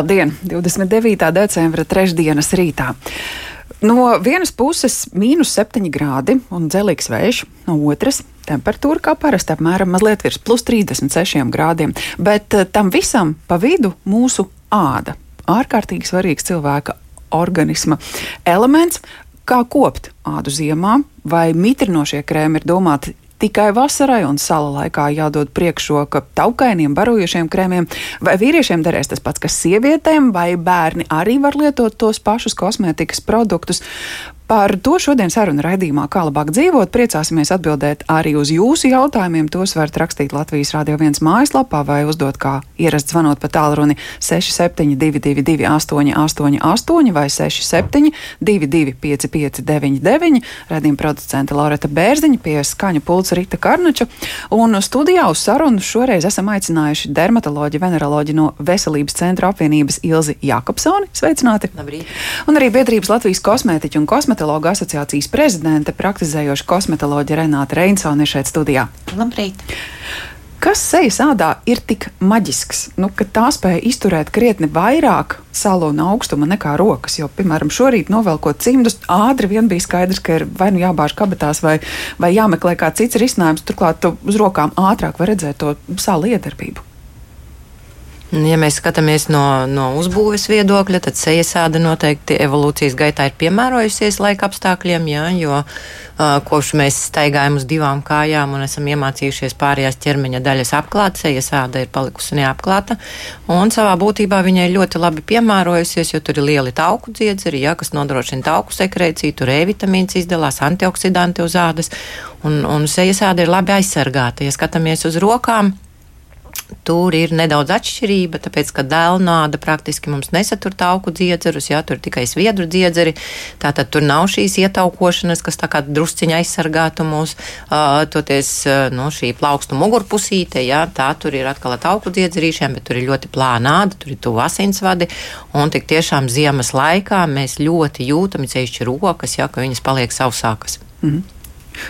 Labdien! 29. decembra trešdienas rītā. No vienas puses - mīnus 7 grādi un dzelīgs vējš, no otras - temperatūra kā parasti apmēram mazliet virs plus 36 grādiem, bet eh, tam visam pa vidu mūsu āda. Ārkārtīgi svarīgs cilvēka organisma elements. Kā kopt ādu ziemā, vai mitrinošie krēmi ir domāti tikai vasarai un sala laikā jādod priekšroka taukainiem, barojošiem krēmiem, vai vīriešiem derēs tas pats, kas sievietēm, vai bērni arī var lietot tos pašus kosmētikas produktus. Par to šodien sarunu raidījumā, kā labāk dzīvot, priecāsimies atbildēt arī uz jūsu jautājumiem. Tos varat rakstīt Latvijas Rādio 1 mājaslapā vai uzdot kā ierasts zvanot pa tālruni 6722, 888, vai 6722, 559, raidījuma producente Laureta Bērziņa pie skaņa pulca Rita Karnača. Un studijā uz sarunu šoreiz esam aicinājuši dermatoloģi, veneroloģi no Veselības centra apvienības Ilzi Jakobsoni. Sveicināti! Labrīt. Un arī biedrības Latvijas kosmētiķu un kosmētiķu kosmetologu asociācijas prezidente, praktizējoša kosmetoloģija Renāta Reinsone šeit studijā. Labrīt! Kas sejas ādā ir tik maģisks, nu, ka tā spēja izturēt krietni vairāk salona augstuma nekā rokas? Jo, piemēram, šorīt novelkot cimdus, ātri vien bija skaidrs, ka ir vai nu jābāž kabatās, vai, vai jāmeklē kāds cits risinājums. Turklāt uz rokām ātrāk var redzēt to salu iedarbību. Ja mēs skatāmies no, no uzbūves viedokļa, tad sejas āda noteikti evolūcijas gaitā ir piemērojusies laika apstākļiem, jā, jo uh, kopš mēs staigājam uz divām kājām un esam iemācījušies pārējās ķermeņa daļas apklāt, sejas āda ir palikusi neapklāta. Un savā būtībā viņai ļoti labi piemērojusies, jo tur ir lieli tauku dziedzeri, jā, kas nodrošina tauku sekreciju, tur E vitamīns izdalās, antioksidanti uz ādas, un, un sejas āda ir labi aizsargāta. Ja skatāmies uz rokām, Tur ir nedaudz atšķirība, tāpēc, ka dēlnāda praktiski mums nesatur tauku dziedzerus, jā, tur ir tikai sviedru dziedzeri. Tātad tur nav šīs ietaukošanas, kas tā kā drusciņa aizsargātu mūs, uh, toties no nu, šī plaukstu mugurpusīte, jā, tā tur ir atkal tauku dziedzerīšiem, bet tur ir ļoti plānāda, tur ir tuvu asinsvadi, un tik tiešām ziemas laikā mēs ļoti jūtam, ceļšķi rokas, jā, ka viņas paliek sausākas. Mm -hmm.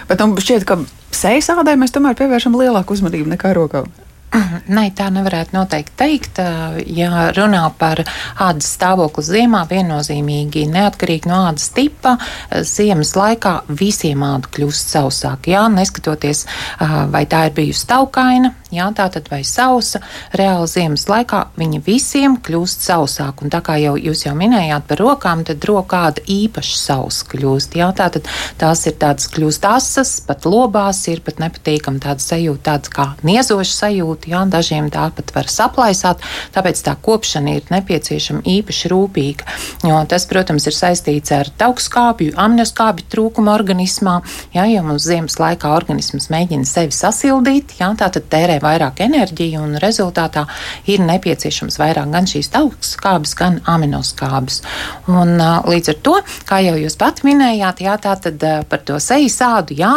Bet man nu, šķiet, ka sejas ādai mēs tomēr pievēršam lielāku uzmanību nekā rokām. Nē, tā nevarētu noteikti teikt. Ja runā par ādas stāvokli ziemā, viennozīmīgi neatkarīgi no ādas tipa, ziemas laikā visiem āda kļūst sausāka. Jā, neskatoties, vai tā ir bijusi taukaina, jā, tā tad vai sausa, reāli ziemas laikā viņa visiem kļūst sausāka. Un tā kā jau jūs jau minējāt par rokām, tad rokāda īpaši sausa kļūst. Jā, tā tad tās ir tādas kļūst asas, pat lobās ir pat nepatīkam tāda sajūta, tāds kā niezoša sajūta jā, dažiem tāpat var saplaisāt, tāpēc tā kopšana ir nepieciešama īpaši rūpīga. Jo tas, protams, ir saistīts ar taukskābju, aminoskābju trūkumu organismā, jā, jo mums ziemas laikā organisms mēģina sevi sasildīt, jā, tā tad tērē vairāk enerģiju un rezultātā ir nepieciešams vairāk gan šīs taukskābes, gan aminoskābes. Un līdz ar to, kā jau jūs pat minējāt, jā, tā tad par to sejas ādu, jā,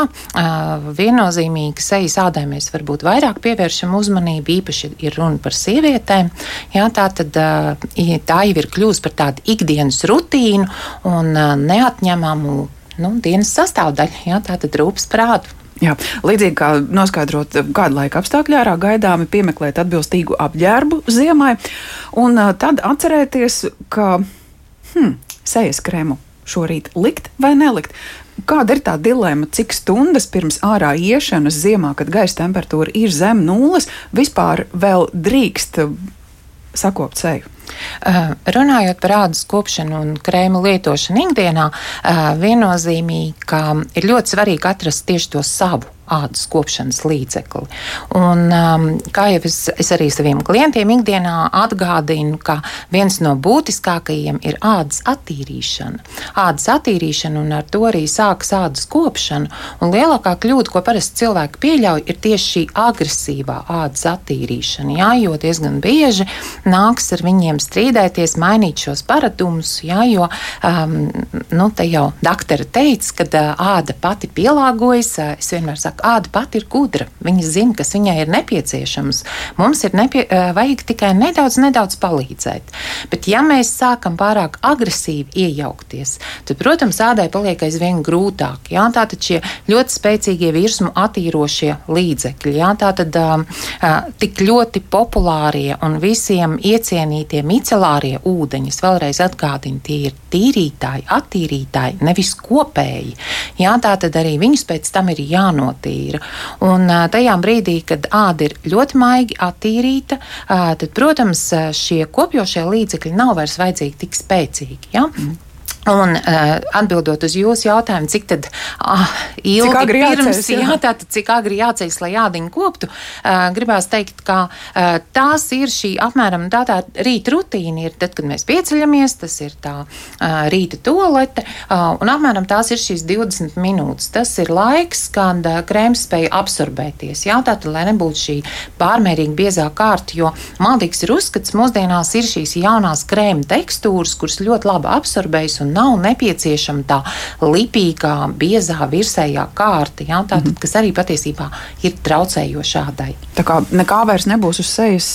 viennozīmīgi sejas ādai mēs varbūt vairāk pievēršam uzmanību īpaši ir runa par sievietēm. Jā, tā, tad, tā jau ir kļuvusi par tādu ikdienas rutīnu un neatņemamu nu, dienas sastāvdaļu. Jā, tā tad rūpes prātu. Jā, līdzīgi kā noskaidrot, kāda laika apstākļi ārā gaidāmi, piemeklēt atbilstīgu apģērbu ziemai, un tad atcerēties, ka hmm, sejas krēmu šorīt likt vai nelikt. Kāda ir tā dilemma, cik stundas pirms ārā iešanas ziemā, kad gaisa temperatūra ir zem nulles, vispār vēl drīkst sakopt seju? Uh, runājot par ādas kopšanu un krēmu lietošanu ikdienā, uh, viennozīmīgi, ka ir ļoti svarīgi atrast tieši to savu ādas kopšanas līdzekli. Un, um, kā jau es, es arī saviem klientiem ikdienā atgādinu, ka viens no būtiskākajiem ir ādas attīrīšana. Ādas attīrīšana un ar to arī sākas ādas kopšana. Un lielākā kļūda, ko parasti cilvēki pieļauj, ir tieši šī agresīvā ādas attīrīšana. Jā, jo diezgan bieži nāks ar viņiem strīdēties, mainīt šos paradumus, jā, jo um, nu, te jau doktora teica, ka uh, āda pati pielāgojas. Uh, es vienmēr saku, saka, āda pati ir gudra. Viņa zina, kas viņai ir nepieciešams. Mums ir nepie, vajag tikai nedaudz, nedaudz palīdzēt. Bet, ja mēs sākam pārāk agresīvi iejaukties, tad, protams, ādai paliek aizvien grūtāk. Jā? Tātad šie ļoti spēcīgie virsmu attīrošie līdzekļi, jā? tātad uh, tik ļoti populārie un visiem iecienītie micelārie ūdeņi, vēlreiz atgādinu, tie ir tīrītāji, attīrītāji, nevis kopēji. Jā, tā tad arī viņus pēc tam ir jānotīra. Un tajā brīdī, kad āda ir ļoti maigi attīrīta, tad, protams, šie kopjošie līdzekļi nav vairs vajadzīgi tik spēcīgi. Ja? Mm. Un uh, atbildot uz jūsu jautājumu, cik tad uh, ilgi cik agri pirms, jāceļas, jā. jā, tātad cik agri jāceļas, lai jādiņu koptu, uh, gribās teikt, ka uh, tās ir šī apmēram tā tā rīta rutīna ir tad, kad mēs pieceļamies, tas ir tā uh, rīta tolete, uh, un apmēram tās ir šīs 20 minūtes. Tas ir laiks, kad uh, krēms spēja absorbēties, jā, tātad, lai nebūtu šī pārmērīgi biezā kārta, jo maldīgs ir uzskats, mūsdienās ir šīs jaunās krēma tekstūras, kuras ļoti labi absorbējas un nav nepieciešama tā lipīgā, biezā virsējā kārta, ja? tā, tad, kas arī patiesībā ir traucējoša ādai. Tā kā nekā vairs nebūs uz sejas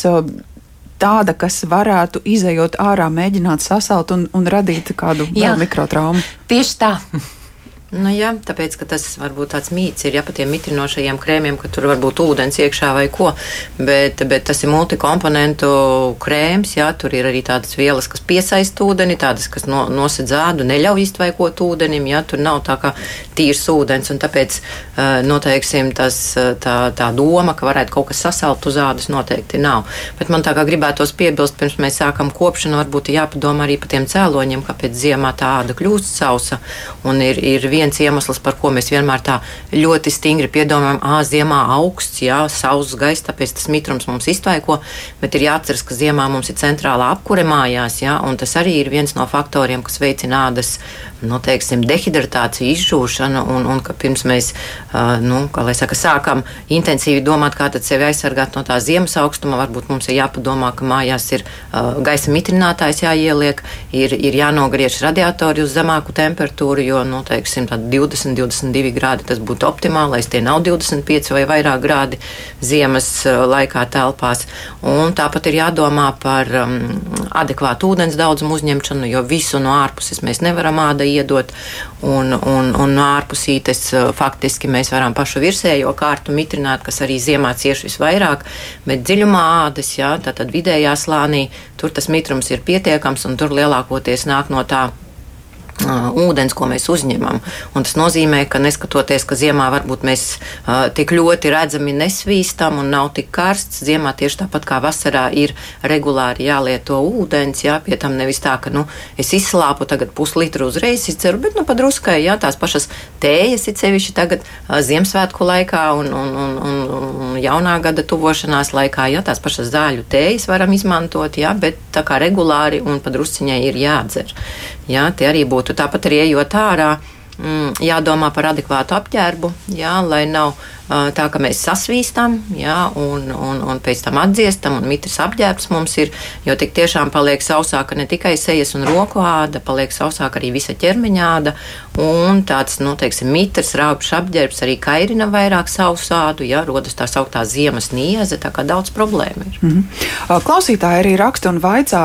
tāda, kas varētu izējot ārā, mēģināt sasalt un, un radīt kādu mikrotraumu. Tieši tā. Nu, jā, tāpēc tas varbūt tāds mīts ir ja, par tiem mitrinošajiem krēmiem, ka tur var būt ūdens iekšā vai ko. Bet, bet tas ir multikomponentu krēms. Jā, tur ir arī tādas vielas, kas piesaista ūdeni, tādas, kas no, nosedz ādu, neļauj iztvaikot ūdenim. Jā, tur nav tā kā tīrs ūdens. Tāpēc noteiksim, tas, tā, tā doma, ka varētu kaut kas sasalt uz ādas, noteikti nav. Bet man tā kā gribētos piebilst, pirms mēs sākam kopšanu, varbūt jāpadomā arī par tiem cēloņiem, kāpēc ziemā tā āda kļūst sausa un ir, ir viens iemesls, par ko mēs vienmēr tā ļoti stingri piedomājam, ah, ziemā augsts, jā, sauss gaiss, tāpēc tas mitrums mums iztaiko, bet ir jāatceras, ka ziemā mums ir centrālā apkure mājās, jā, un tas arī ir viens no faktoriem, kas veicina ādas, nu, teiksim, dehidratāciju, izžūšanu, un, un ka pirms mēs, nu, saka, sākam intensīvi domāt, kā sevi aizsargāt no tā ziemas augstuma, varbūt mums ir jāpadomā, ka mājās ir gaisa mitrinātājs jāieliek, ir, ir jānogriež radiatori uz zemāku temperatūru, jo, nu, teiksim, 20, 22 grādi tas būtu optimālais. Tie nav 25 vai vairāk grādi ziemas laikā telpās. Un tāpat ir jādomā par um, adekvātu ūdens daudzumu uzņemšanu, jo visu no ārpuses mēs nevaram āda iedot. Un, un, un no ārpusītes uh, faktiski mēs varam pašu virsējo kārtu mitrināt, kas arī ziemā cieši visvairāk, bet dziļumā ādas, jā, tātad vidējā slānī, tur tas mitrums ir pietiekams un tur lielākoties nāk no tā uh, ūdens, ko mēs uzņemam. Un tas nozīmē, ka neskatoties, ka ziemā varbūt mēs uh, tik ļoti redzami nesvīstam un nav tik karsts, ziemā tieši tāpat kā vasarā ir regulāri jālieto ūdens, jā, pie tam nevis tā, ka, nu, es izslāpu tagad puslitru uzreiz izceru, bet, nu, padruskai, jā, tās pašas tējas ir sevišķi tagad uh, Ziemassvētku laikā un, un, un, un, un jaunā gada tuvošanās laikā, jā, tās pašas zāļu tējas varam izmantot, jā, bet tā kā regulāri un padrusciņai ir jādzer. Jā, tie arī būtu tāpat arī ejot ārā. Mm, jādomā par adekvātu apģērbu, jā, lai nav tā, ka mēs sasvīstam, jā, un, un, un pēc tam atdziestam, un mitrs apģērbs mums ir, jo tik tiešām paliek sausāka ne tikai sejas un roku āda, paliek sausāka arī visa ķermeņa āda, un tāds, nu, teiksim, mitrs, rāpšs apģērbs arī kairina vairāk sausādu, jā, rodas tā sauktā ziemas nieze, tā kā daudz problēmu ir. Mm -hmm. Klausītāji arī raksta un vaicā,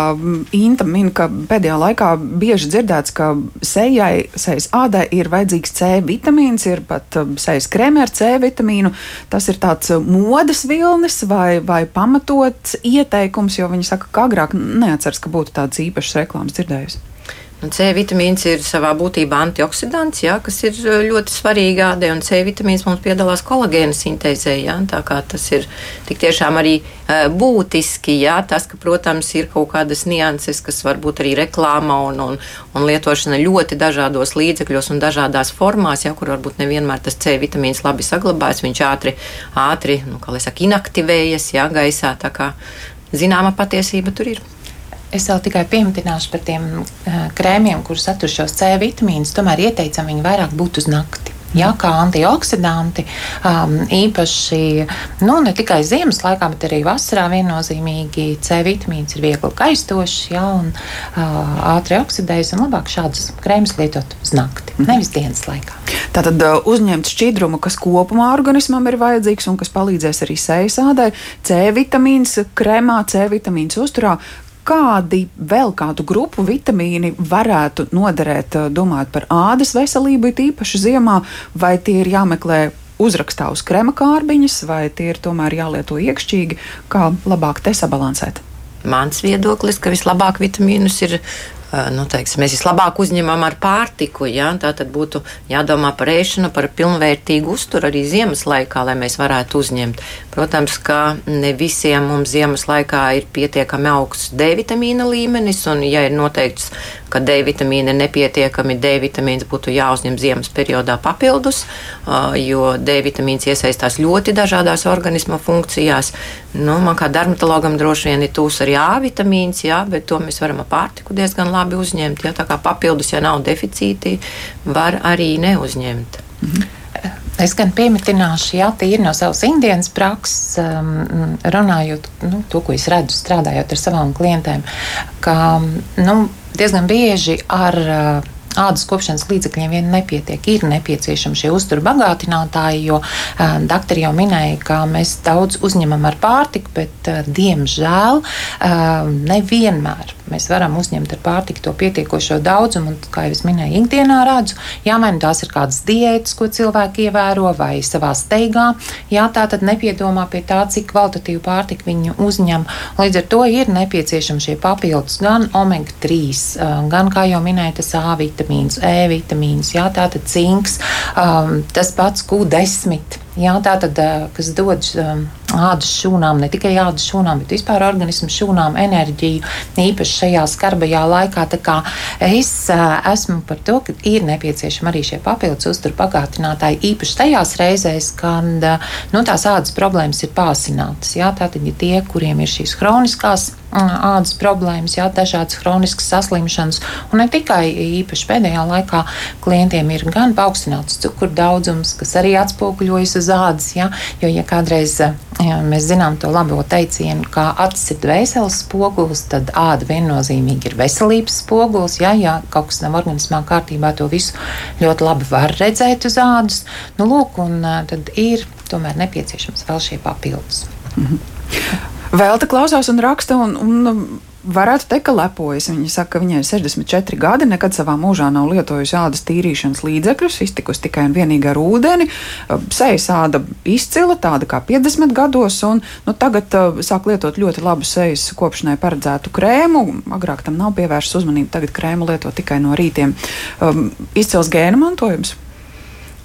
Inta min, ka pēdējā laikā bieži dzirdēts, ka sejai, sejas ādai ir vajadzīgs C vitamīns, ir pat sejas krēmē ar C vitamīnu, vitamīnu. Tas ir tāds uh, modes vilnis vai, vai pamatots ieteikums, jo viņi saka, ka agrāk neatceras, ka būtu tādas īpašas reklāmas dzirdējusi. C vitamīns ir savā būtībā antioksidants, jā, kas ir uh, ļoti svarīgi ādai, un C vitamīns mums piedalās kolagēna sintēzē. Jā, tā kā tas ir tik tiešām arī uh, būtiski, jā, tas, ka, protams, ir kaut kādas nianses, kas varbūt arī reklāma un, un, un lietošana ļoti dažādos līdzekļos un dažādās formās, jā, kur varbūt nevienmēr tas C vitamīns labi saglabājas, viņš ātri, ātri, nu, kā lai saka, inaktivējas, jā, gaisā, tā kā zināma patiesība tur ir. Es vēl tikai pieminēšu par tiem uh, krēmiem, kurus satur šos C vitamīnus. Tomēr ieteicam viņu vairāk būt uz nakti. Jā, kā antioksidanti, um, īpaši nu, ne tikai ziemas laikā, bet arī vasarā viennozīmīgi C vitamīns ir viegli kaistošs, jā, un uh, ātri oksidējas, un labāk šādus krēmus lietot uz nakti, mm. nevis dienas laikā. Tātad uh, uzņemt šķidrumu, kas kopumā organismam ir vajadzīgs un kas palīdzēs arī sejas ādai, C vitamīns krēmā, C vitamīns uzturā, kādi vēl kādu grupu vitamīni varētu noderēt, eh, domājot par ādas veselību, it īpaši ziemā, vai tie ir jāmeklē uzrakstā uz krema kārbiņas, vai tie ir tomēr jālieto iekšķīgi, kā labāk te sabalansēt? Mans viedoklis, ka vislabāk vitamīnus ir nu, teiksim, mēs vislabāk uzņemam ar pārtiku. Ja? Tā tad būtu jādomā par ēšanu, par pilnvērtīgu uzturu arī ziemas laikā, lai mēs varētu uzņemt. Protams, ka ne visiem mums ziemas laikā ir pietiekami augsts D vitamīna līmenis, un ja ir noteikts, ka D vitamīna ir nepietiekami, D vitamīns būtu jāuzņem ziemas periodā papildus, jo D vitamīns iesaistās ļoti dažādās organisma funkcijās. Nu, man kā dermatologam droši vien ir tūs arī A vitamīns, jā, bet to mēs varam ar pārtiku diezgan labi uzņemt. Ja, tā kā papildus, ja nav deficīti, var arī neuzņemt. Mhm. Es gan piemitināšu, ja tīri no savas indienas prakses, um, runājot nu, to, ko es redzu, strādājot ar savām klientēm, ka nu, diezgan bieži ar uh, ādas kopšanas līdzekļiem vien nepietiek. Ir nepieciešami šie uzturu bagātinātāji, jo uh, doktori jau minēja, ka mēs daudz uzņemam ar pārtiku, bet uh, diemžēl uh, nevienmēr mēs varam uzņemt ar pārtiku to pietiekošo daudzumu. Un, kā jau es minēju, ikdienā redzu, jā, vai nu tās ir kādas diētas, ko cilvēki ievēro, vai savā steigā. Jā, tā tad nepiedomā pie tā, cik kvalitatīvu pārtiku viņi uzņem. Līdz ar to ir nepieciešami šie papildus gan omega 3, gan, kā jau minēju, tas A vitamīns, E vitamīns, jā, tātad cinks, um, tas pats Q10. Jā, tā tad, kas dod um, ādas šūnām, ne tikai ādas šūnām, bet vispār organismu šūnām enerģiju, īpaši šajā skarbajā laikā. Es esmu par to, ka ir nepieciešami arī šie papildus uzturu pagātinātāji, īpaši tajās reizēs, kad nu, tās ādas problēmas ir pāsinātas. Jā, tātad, ja tie, kuriem ir šīs hroniskās ādas problēmas, jā, dažādas chroniskas saslimšanas, un ne tikai īpaši pēdējā laikā klientiem ir gan paaugstināts cukuru daudzums, kas arī atspoguļojas uz ādas, jā, jo, ja kādreiz jā, mēs zinām to labo teicienu, kā acis ir dvēseles spogulis, tad āda viennozīmīgi ir veselības spogulis, jā, ja kaut kas nav organismā kārtībā, to visu ļoti labi var redzēt uz ādas, nu lūk, un tad ir tomēr nepieciešams vēl šie papildus. Mm te klausās un raksta, un, un varētu teikt, ka lepojas. Viņa saka, ka viņai ir 64 gadi, nekad savā mūžā nav lietojusi ādas tīrīšanas līdzekļus, iztikusi tikai un vienīgi ar ūdeni. Sejas āda izcila, tāda kā 50 gados, un nu, tagad uh, sāk lietot ļoti labu sejas kopšanai paredzētu krēmu. Agrāk tam nav pievērsta uzmanība, tagad krēmu lieto tikai no rītiem. Um, izcils gēna mantojums.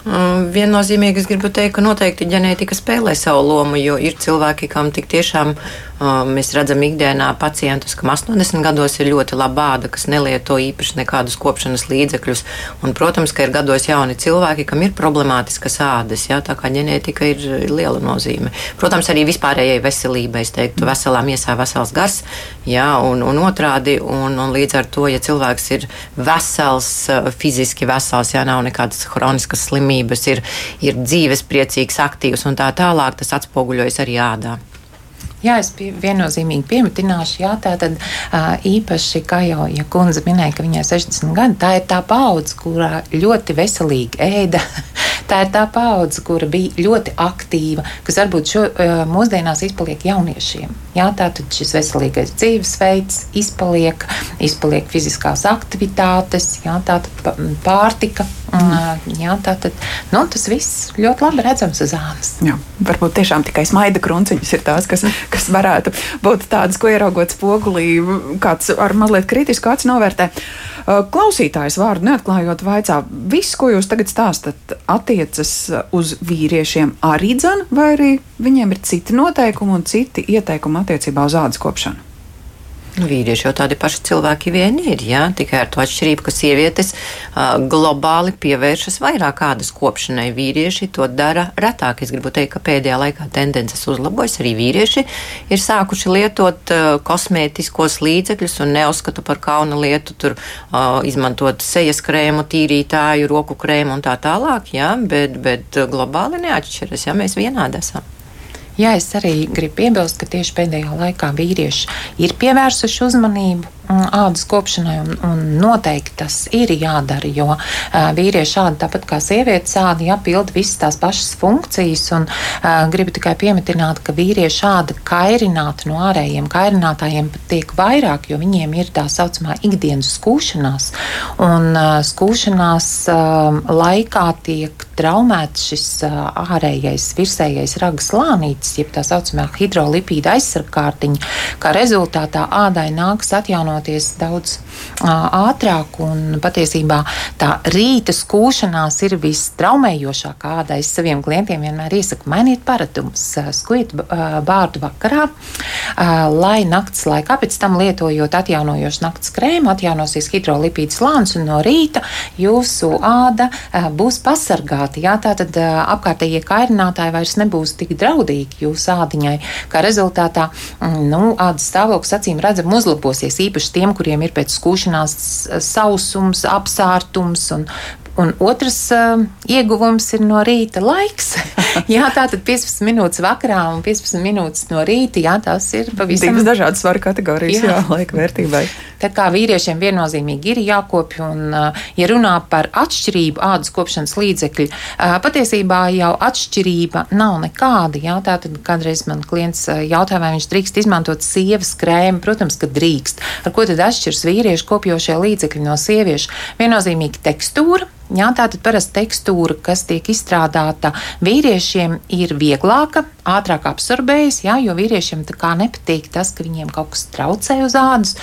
Viennozīmīgi es gribu teikt, ka noteikti ģenētika spēlē savu lomu, jo ir cilvēki, kam tik tiešām mēs redzam ikdienā pacientus, kam 80 gados ir ļoti laba āda, kas nelieto īpaši nekādus kopšanas līdzekļus. Un, protams, ka ir gados jauni cilvēki, kam ir problemātiskas ādas, jā, tā kā ģenētika ir liela nozīme. Protams, arī vispārējai veselībai, es teiktu, veselā miesā vesels gars, jā, un, un otrādi, un, un līdz ar to, ja cilvēks ir vesels, fiziski vesels, jā, nav nekādas hroniskas slimības, ir, ir dzīves priecīgs, aktīvs un tā tālāk, tas atspoguļojas arī ādā. Jā, es pie, viennozīmīgi piemitināšu, jā, tā tad īpaši, kā jau ja kundze minēja, ka viņai 60 gadi, tā ir tā paudze, kurā ļoti veselīgi ēda. Tā ir tā paudze, kura bija ļoti aktīva, kas varbūt šo, mūsdienās izpaliek jauniešiem. Jā, tātad šis veselīgais dzīvesveids izpaliek, izpaliek fiziskās aktivitātes, jā, tātad pārtika. Mm. Jā, tātad nu, tas viss ļoti labi redzams uz ādas. Jā, varbūt tiešām tikai smaida krunciņas ir tās, kas kas varētu būt tādas, ko ieraugot spogulī, kāds ar mazliet kritisku acu novērtē. Klausītājs vārdu neatklājot, vaicā, viss, ko jūs tagad stāstat, attiecas uz vīriešiem arī dzan, vai arī viņiem ir citi noteikumi un citi ieteikumi attiecībā uz ādas kopšanu? Nu, vīrieši jau tādi paši cilvēki vien ir, jā, tikai ar to atšķirību, ka sievietes uh, globāli pievēršas vairāk ādas kopšanai. Vīrieši to dara retāk. Es gribu teikt, ka pēdējā laikā tendences uzlabojas. Arī vīrieši ir sākuši lietot uh, kosmētiskos līdzekļus un neuzskatu par kauna lietu tur uh, izmantot sejas krēmu, tīrītāju, roku krēmu un tā tālāk, jā, bet, bet globāli neatšķiras, jā, mēs vienādi esam. Jā, es arī gribu piebilst, ka tieši pēdējā laikā vīrieši ir pievērsuši uzmanību ādas kopšanai, un, un noteikti tas ir jādara, jo uh, vīriešu āda, tāpat kā sievietes āda, jāpilda visas tās pašas funkcijas, un uh, gribu tikai piemetināt, ka vīriešu āda kairināta no ārējiem kairinātājiem pat tiek vairāk, jo viņiem ir tā saucamā ikdienas skūšanās, un uh, skūšanās uh, laikā tiek traumēts šis ārējais virsējais ragas slānītis, jeb tā saucamā hidrolipīda aizsargkārtiņa, kā rezultātā ādai nāks atjaunot atjaunoties daudz ātrāk. Un patiesībā tā rīta skūšanās ir vistraumējošākā ādā. Es saviem klientiem vienmēr iesaku mainiet paradumus, skuiet bārdu vakarā, lai naktas laikā pēc tam lietojot atjaunojošu naktas krēmu, atjaunosies hidrolipīdu slānis un no rīta jūsu āda būs pasargāta. Jā, tātad apkārtējie kairinātāji vairs nebūs tik draudīgi jūsu ādiņai, kā rezultātā nu, ādas stāvoklis acīm redzam uzlabosies īpaši īpaši tiem, kuriem ir pēc skūšanās sausums, apsārtums un Un otrs uh, ieguvums ir no rīta laiks. jā, tā tad 15 minūtes vakarā un 15 minūtes no rīta. Jā, tās ir pavisam divas dažādas svaru kategorijas, jā. jā, laika vērtībai. Tā kā vīriešiem viennozīmīgi ir jākopj, un, uh, ja runā par atšķirību ādas kopšanas līdzekļu, uh, patiesībā jau atšķirība nav nekāda. Jā, tā tad kādreiz man klients uh, jautāja, vai viņš drīkst izmantot sievas krēmu. Protams, ka drīkst. Ar ko tad atšķiras vīriešu kopjošie līdzekļi no sieviešu? Viennozīmīgi tekstūra Jā, tātad parasti tekstūra, kas tiek izstrādāta vīriešiem, ir vieglāka, ātrāk absorbējas, jā, jo vīriešiem tā kā nepatīk tas, ka viņiem kaut kas traucē uz ādas.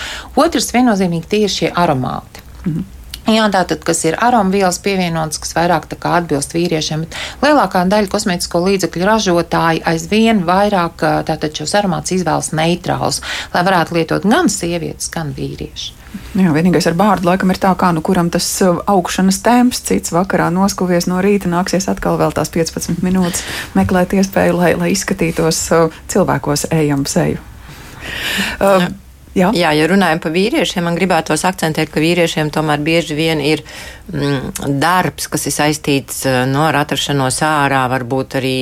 Otrs viennozīmīgi tie ir šie aromāti. Mhm. Jā, tātad, kas ir aromvielas pievienotas, kas vairāk atbilst vīriešiem, bet lielākā daļa kosmētisko līdzekļu ražotāji aizvien vairāk tātad, šos aromātus izvēlas neitrālus, lai varētu lietot gan sievietes, gan vīrieši. Jā, vienīgais ar bārdu laikam ir tā, kā nu kuram tas augšanas temps, cits vakarā noskuvies no rīta, nāksies atkal vēl tās 15 minūtes meklēt iespēju, lai, lai izskatītos cilvēkos ejam seju. Uh, Jā. Jā, ja runājam par vīriešiem, man gribētos akcentēt, ka vīriešiem tomēr bieži vien ir darbs, kas ir saistīts no, nu, ar atrašanos ārā, varbūt arī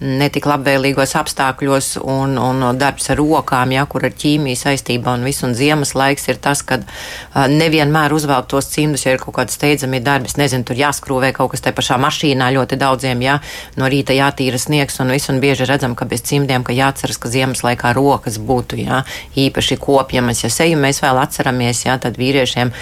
netik labvēlīgos apstākļos, un, un darbs ar rokām, ja, kur ar ķīmiju saistībā un viss, un ziemas laiks ir tas, kad uh, nevienmēr uzvelk tos cimdus, ja ir kaut kādi steidzami darbi, es nezinu, tur jāskrūvē kaut kas te pašā mašīnā ļoti daudziem, ja, no rīta jātīra sniegs un viss, un bieži redzam, ka bez cimdiem, ka jāatceras, ka ziemas laikā rokas būtu, ja, īpaši kopja ja ja seju mēs vēl atceramies, jā, tad vīriešiem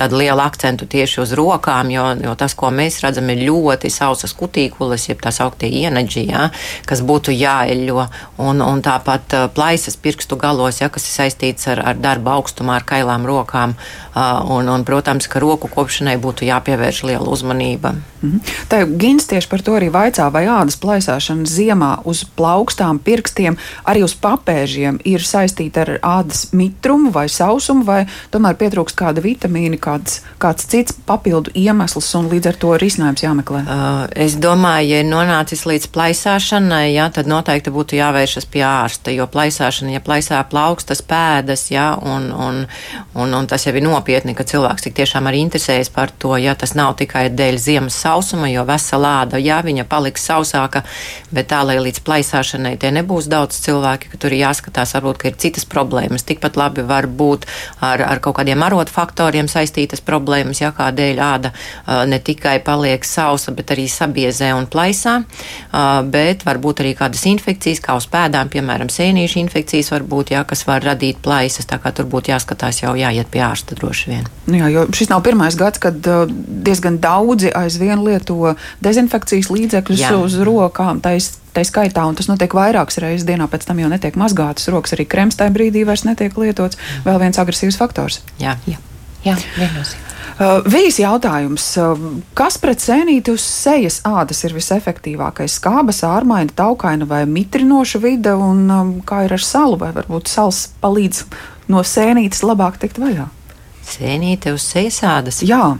tādu lielu akcentu tieši uz rokām, jo, jo tas, ko mēs redzam, ir ļoti sausas kutīkulas, jeb tā sauktie ienaģi, jā, kas būtu jāeļo, un, un tāpat plaisas pirkstu galos, jā, kas ir saistīts ar, ar darba augstumā, ar kailām rokām, un, un, protams, ka roku kopšanai būtu jāpievērš liela uzmanība. Mhm. Tā Gins tieši par to arī vaicā, vai ādas plaisāšana ziemā uz plaukstām, pirkstiem, arī uz papēžiem ir saistīta ar ādas mitrumu vai sausumu, vai tomēr pietrūkst kāda vitamīna, kāds, kāds cits papildu iemesls, un līdz ar to risinājums jāmeklē? Uh, es domāju, ja ir nonācis līdz plaisāšanai, jā, tad noteikti būtu jāvēršas pie ārsta, jo plaisāšana, ja plaisā plaukstas pēdas, jā, un, un, un, un tas jau ir nopietni, ka cilvēks tik tiešām arī interesējas par to, ja tas nav tikai dēļ ziemas sausuma, jo vesela āda, jā, viņa paliks sausāka, bet tā, lai līdz plaisāšanai tie nebūs daudz cilvēki, ka tur ir jāskatās, varbūt, ka ir citas problēmas, tikpat labi var būt ar, ar kaut kādiem arotu faktoriem saistītas problēmas, ja kādēļ āda ne tikai paliek sausa, bet arī sabiezē un plaisā, bet varbūt arī kādas infekcijas, kā uz pēdām, piemēram, sēnīšu infekcijas varbūt, jā, kas var radīt plaisas, tā kā tur būtu jāskatās jau jāiet pie ārsta droši vien. Nu jā, jo šis nav pirmais gads, kad diezgan daudzi aizvien lieto dezinfekcijas līdzekļus jā. uz rokām. Tais tā skaitā, un tas notiek vairākas reizes dienā, pēc tam jau netiek mazgātas rokas, arī krems tajā brīdī vairs netiek lietots. Vēl viens agresīvs faktors. Jā, jā. Jā viennozīmīgi. Uh, Vīs jautājums, uh, kas pret sēnīti uz sejas ādas ir visefektīvākais? Skābas, ārmaina, taukaina vai mitrinoša vide, un um, kā ir ar salu, vai varbūt sals palīdz no sēnītes labāk tikt vaļā? Sēnīte uz sejas ādas. Jā.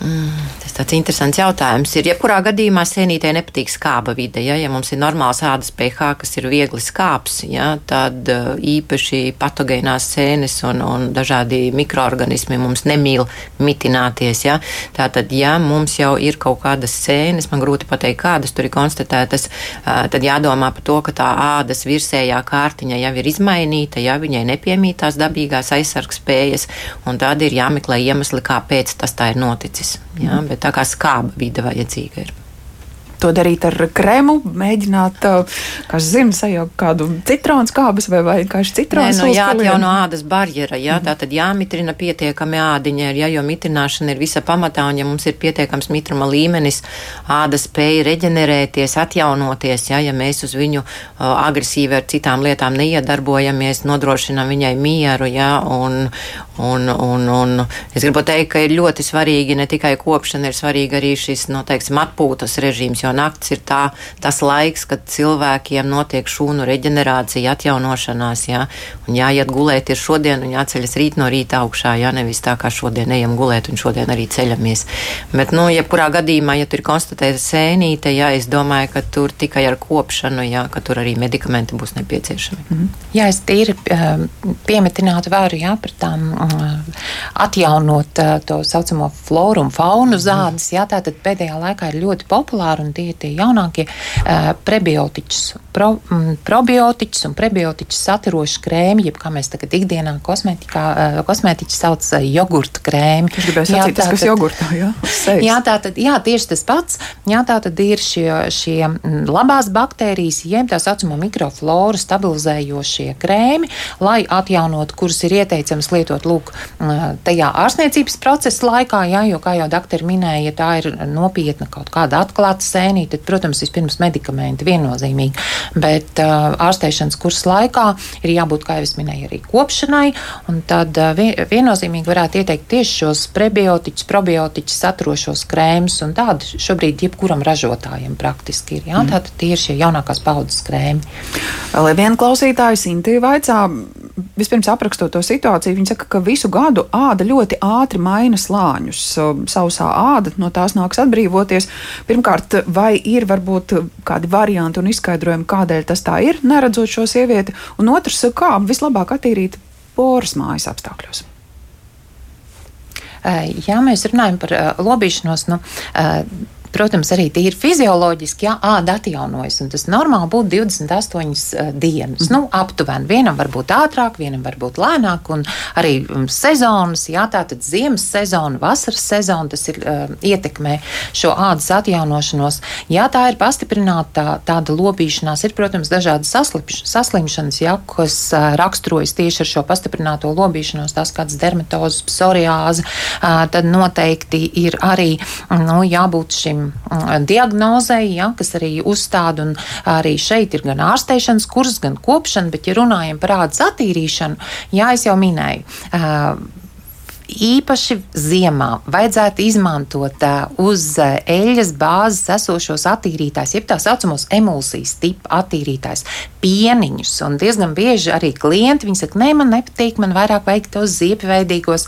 Mm, tāds interesants jautājums. Ir, jebkurā gadījumā sēnītē nepatīk skāba vide. Ja, ja mums ir normāls ādas pH, kas ir viegli skāps, ja, tad uh, īpaši patogēnās sēnes un, un dažādi mikroorganismi mums nemīl mitināties. Ja. Tātad, ja mums jau ir kaut kādas sēnes, man grūti pateikt, kādas tur ir konstatētas, uh, tad jādomā par to, ka tā ādas virsējā kārtiņa jau ir izmainīta, ja viņai nepiemītās dabīgās aizsargspējas, un tad ir jāmeklē iemesli, kāpēc tas tā ir noticis. Jā, bet tā kā skāba vide vajadzīga ir to darīt ar krēmu, mēģināt, kas zina, sajaukt kādu citronu skābes vai vienkārši citronu skābes. Nu, jāatjauno ādas barjera, jā, mm. tā tad jāmitrina pietiekami ādiņa, jā, jo mitrināšana ir visa pamatā, un ja mums ir pietiekams mitruma līmenis, āda spēja reģenerēties, atjaunoties, jā, ja mēs uz viņu uh, agresīvi ar citām lietām neiedarbojamies, nodrošinam viņai mieru, jā, un, un, un, un es gribu teikt, ka ir ļoti svarīgi ne tikai kopšana, ir svarīgi arī šis, no, teiksim, atpūtas režīms, jo jo naktis ir tā, tas laiks, kad cilvēkiem notiek šūnu reģenerācija, atjaunošanās, jā, un jāiet gulēt ir šodien un jāceļas rīt no rīta augšā, jā, nevis tā kā šodien ejam gulēt un šodien arī ceļamies. Bet, nu, jebkurā gadījumā, ja tur ir konstatēta sēnīte, jā, es domāju, ka tur tikai ar kopšanu, jā, ka tur arī medikamenti būs nepieciešami. Mm -hmm. Jā, es tīri ehm, piemetinātu vēru, jā, par tām atjaunot to saucamo floru un faunu zādes, jā, tātad pēdējā laikā ir ļoti populāri un tie ir tie jaunākie uh, prebiotiķus, pro, mm, probiotiķus un prebiotiķus saturoši krēmi, jeb kā mēs tagad ikdienā kosmētikā, uh, kosmētiķi sauc uh, jogurtu krēmi. Es gribēju sacīt, tas, kas jogurtā, jā? Jā, tā tad, jā, tieši tas pats. Jā, tā tad ir šie, šie labās baktērijas, jeb tā saucamo mikrofloru stabilizējošie krēmi, lai atjaunotu, kurus ir ieteicams lietot, lūk, tajā ārstniecības procesa laikā, jā, jo, kā jau doktori minēja, ja tā ir nopietna kaut kāda atklāta sēne, mainīt, tad, protams, vispirms medikamenti viennozīmīgi. Bet uh, ārstēšanas kursa laikā ir jābūt, kā jau es minēju, arī kopšanai. Tad uh, viennozīmīgi varētu ieteikt tieši šos prebiotiķus, probiotiķus saturošos krēmus. Tādu šobrīd jebkuram ražotājam praktiski ir. Jā? Mm. Tātad tie ir šie jaunākās paudzes krēmi. Vēl viena klausītāja Sintīva vaicā, vispirms aprakstot to situāciju, viņa saka, ka visu gadu āda ļoti ātri maina slāņus. Sausā āda no tās nāks atbrīvoties. Pirmkārt, vai ir varbūt kādi varianti un izskaidrojumi, kādēļ tas tā ir, neredzot šo sievieti, un otrs, kā vislabāk attīrīt poras mājas apstākļos. Ja mēs runājam par lobīšanos, nu, Protams, arī tīri fizioloģiski, ja āda atjaunojas, un tas normāli būtu 28 uh, dienas. Mm. Nu, aptuveni vienam var būt ātrāk, vienam var būt lēnāk, un arī um, sezonas, jā, tātad ziemas sezona, vasaras sezona, tas ir uh, ietekmē šo ādas atjaunošanos. Jā, tā ir pastiprināta tā, tāda lobīšanās, ir, protams, dažādas saslimšanas, jā, kas uh, raksturojas tieši ar šo pastiprināto lobīšanos, tās kādas dermatozes, psoriāze, uh, tad noteikti ir arī, nu, jābūt šim diagnozei, ja, kas arī uzstāda, un arī šeit ir gan ārsteišanas kurs, gan kopšana, bet, ja runājam par ādas attīrīšanu, jā, es jau minēju īpaši ziemā vajadzētu izmantot uz eļļas bāzes esošos attīrītājus, jeb tā saucamos emulsijas tipu attīrītājus, pieniņus. Un diezgan bieži arī klienti viņi saka, nē, man nepatīk, man vairāk vajag tos ziepveidīgos.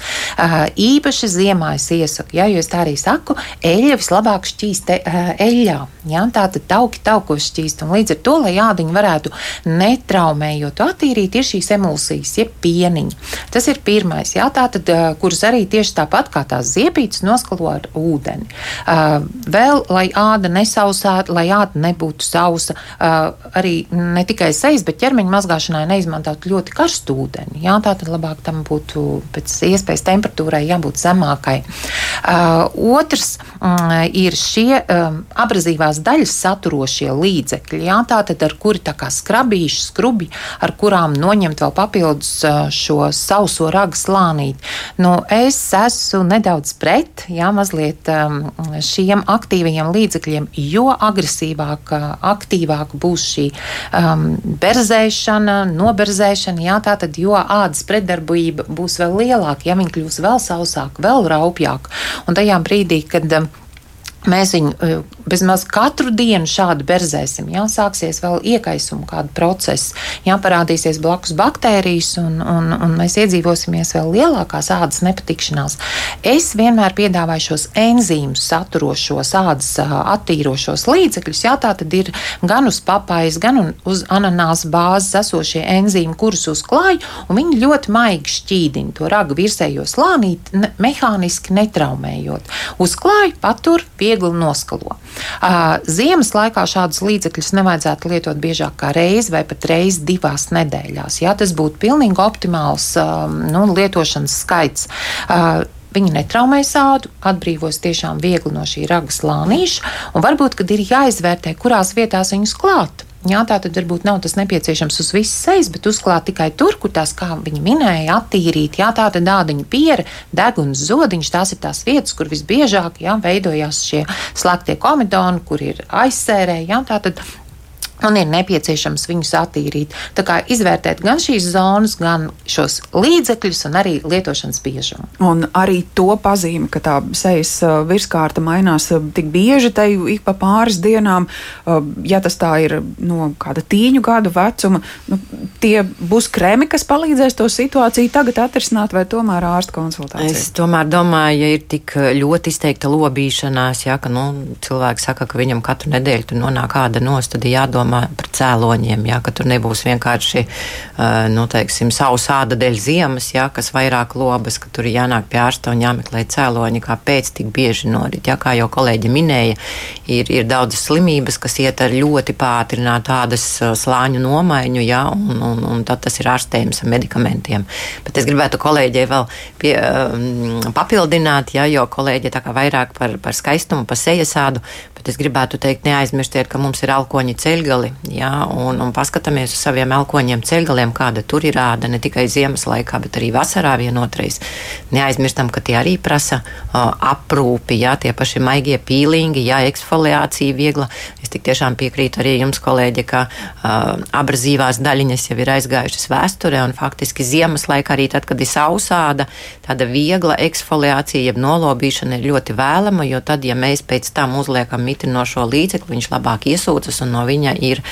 Īpaši ziemā es iesaku, ja, jo es tā arī saku, eļļa vislabāk šķīst eļļā. Ja, tā tad tauki taukos šķīst, un līdz ar to, lai ādiņu varētu netraumējot attīrīt, ir šīs emulsijas, jeb pieniņi. Tas ir pirmais, jā, tā tad, kur kurus arī tieši tāpat kā tās ziepītes noskalo ar ūdeni. Uh, vēl, lai āda nesausētu, lai āda nebūtu sausa, uh, arī ne tikai sejas, bet ķermeņa mazgāšanai neizmantot ļoti karstu ūdeni. Jā, tā tad labāk tam būtu pēc iespējas temperatūrai jābūt zemākai. Uh, otrs um, ir šie um, abrazīvās daļas saturošie līdzekļi, jā, tātad ar kuri tā kā skrabīši, skrubi, ar kurām noņemt vēl papildus uh, šo sauso ragu slānīt. Nu, es esmu nedaudz pret, jā, mazliet um, šiem aktīvajiem līdzekļiem, jo agresīvāk, aktīvāk būs šī um, berzēšana, noberzēšana, jā, tā tad, jo ādas pretdarbība būs vēl lielāka, ja viņi kļūs vēl sausāk, vēl raupjāk. Un tajā brīdī, kad um, Mēs viņu e, bezmaz katru dienu šādi berzēsim. Jā, sāksies vēl iekaisuma kāda procesa, jā, parādīsies blakus baktērijas, un, un, un mēs iedzīvosimies vēl lielākās ādas nepatikšanās. Es vienmēr piedāvāju šos enzīmus saturošos ādas attīrošos līdzekļus. Jā, tā tad ir gan uz papājas, gan uz ananās bāzes esošie enzīmi, kurus uzklāju, un viņi ļoti maigi šķīdina to ragu virsējo slānīti, ne, mehāniski netraumējot. Uzklāju, patur, pie viegli noskalo. Ziemas laikā šādus līdzekļus nevajadzētu lietot biežāk kā reizi vai pat reizi divās nedēļās. Jā, tas būtu pilnīgi optimāls nu, lietošanas skaits. Viņi netraumē sādu, atbrīvos tiešām viegli no šī raga slānīša, un varbūt, kad ir jāizvērtē, kurās vietās viņus klāt. Jā, tā tad varbūt nav tas nepieciešams uz visas sejas, bet uzklāt tikai tur, kur tās, kā viņi minēja, attīrīt. Jā, tā tad ādiņa piera, deguns, zodiņš, tās ir tās vietas, kur visbiežāk jā, veidojās šie slēgtie komidoni, kur ir aizsērē. Jā, tā tad un ir nepieciešams viņus attīrīt. Tā kā izvērtēt gan šīs zonas, gan šos līdzekļus, un arī lietošanas biežumu. Un arī to pazīme, ka tā sejas virskārta mainās tik bieži, te ik pa pāris dienām, ja tas tā ir no kāda tīņu gadu vecuma, nu, tie būs kremi, kas palīdzēs to situāciju tagad atrisināt, vai tomēr ārsta konsultācija? Es tomēr domāju, ja ir tik ļoti izteikta lobīšanās, ja, ka nu, cilvēks saka, ka viņam katru nedēļu tur nonāk kāda nost, tad jādomā jādomā par cēloņiem, jā, ka tur nebūs vienkārši nu, teiksim, savu sāda dēļ ziemas, jā, kas vairāk lobas, ka tur jānāk pie ārsta un jāmeklē cēloņi, kāpēc tik bieži norit. Jā, kā jau kolēģi minēja, ir, ir daudzas slimības, kas iet ar ļoti pātrinātu ādas slāņu nomaiņu, jā, un, un, un tad tas ir ārstējums ar medikamentiem. Bet es gribētu kolēģei vēl pie, papildināt, jā, jo kolēģi tā kā vairāk par, par skaistumu, par sejas ādu, bet es gribētu teikt, neaizmirstiet, ka mums ir alkoņi ceļgali jā, un, un paskatāmies uz saviem elkoņiem ceļgaliem, kāda tur ir āda ne tikai ziemas laikā, bet arī vasarā vienotreiz. Neaizmirstam, ka tie arī prasa uh, aprūpi, jā, tie paši maigie pīlingi, jā, eksfoliācija viegla. Es tik tiešām piekrītu arī jums, kolēģi, ka uh, abrazīvās daļiņas jau ir aizgājušas vēsturē, un faktiski ziemas laikā arī tad, kad ir sausāda, tāda viegla eksfoliācija, jeb nolobīšana ir ļoti vēlama, jo tad, ja mēs pēc tam uzliekam mitrinošo līdzekli, viņš labāk iesūcas un no ir,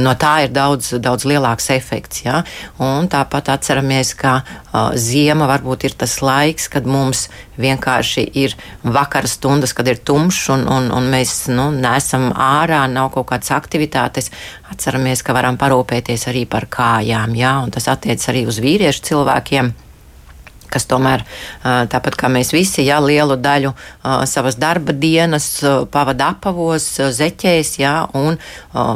no tā ir daudz, daudz lielāks efekts. Ja? Un tāpat atceramies, ka uh, ziema varbūt ir tas laiks, kad mums vienkārši ir vakara stundas, kad ir tumšs un, un, un mēs nu, nesam ārā, nav kaut kādas aktivitātes. Atceramies, ka varam parūpēties arī par kājām, ja? un tas attiec arī uz vīriešu cilvēkiem kas tomēr, tāpat kā mēs visi, jā, lielu daļu savas darba dienas pavada apavos, zeķēs, jā, un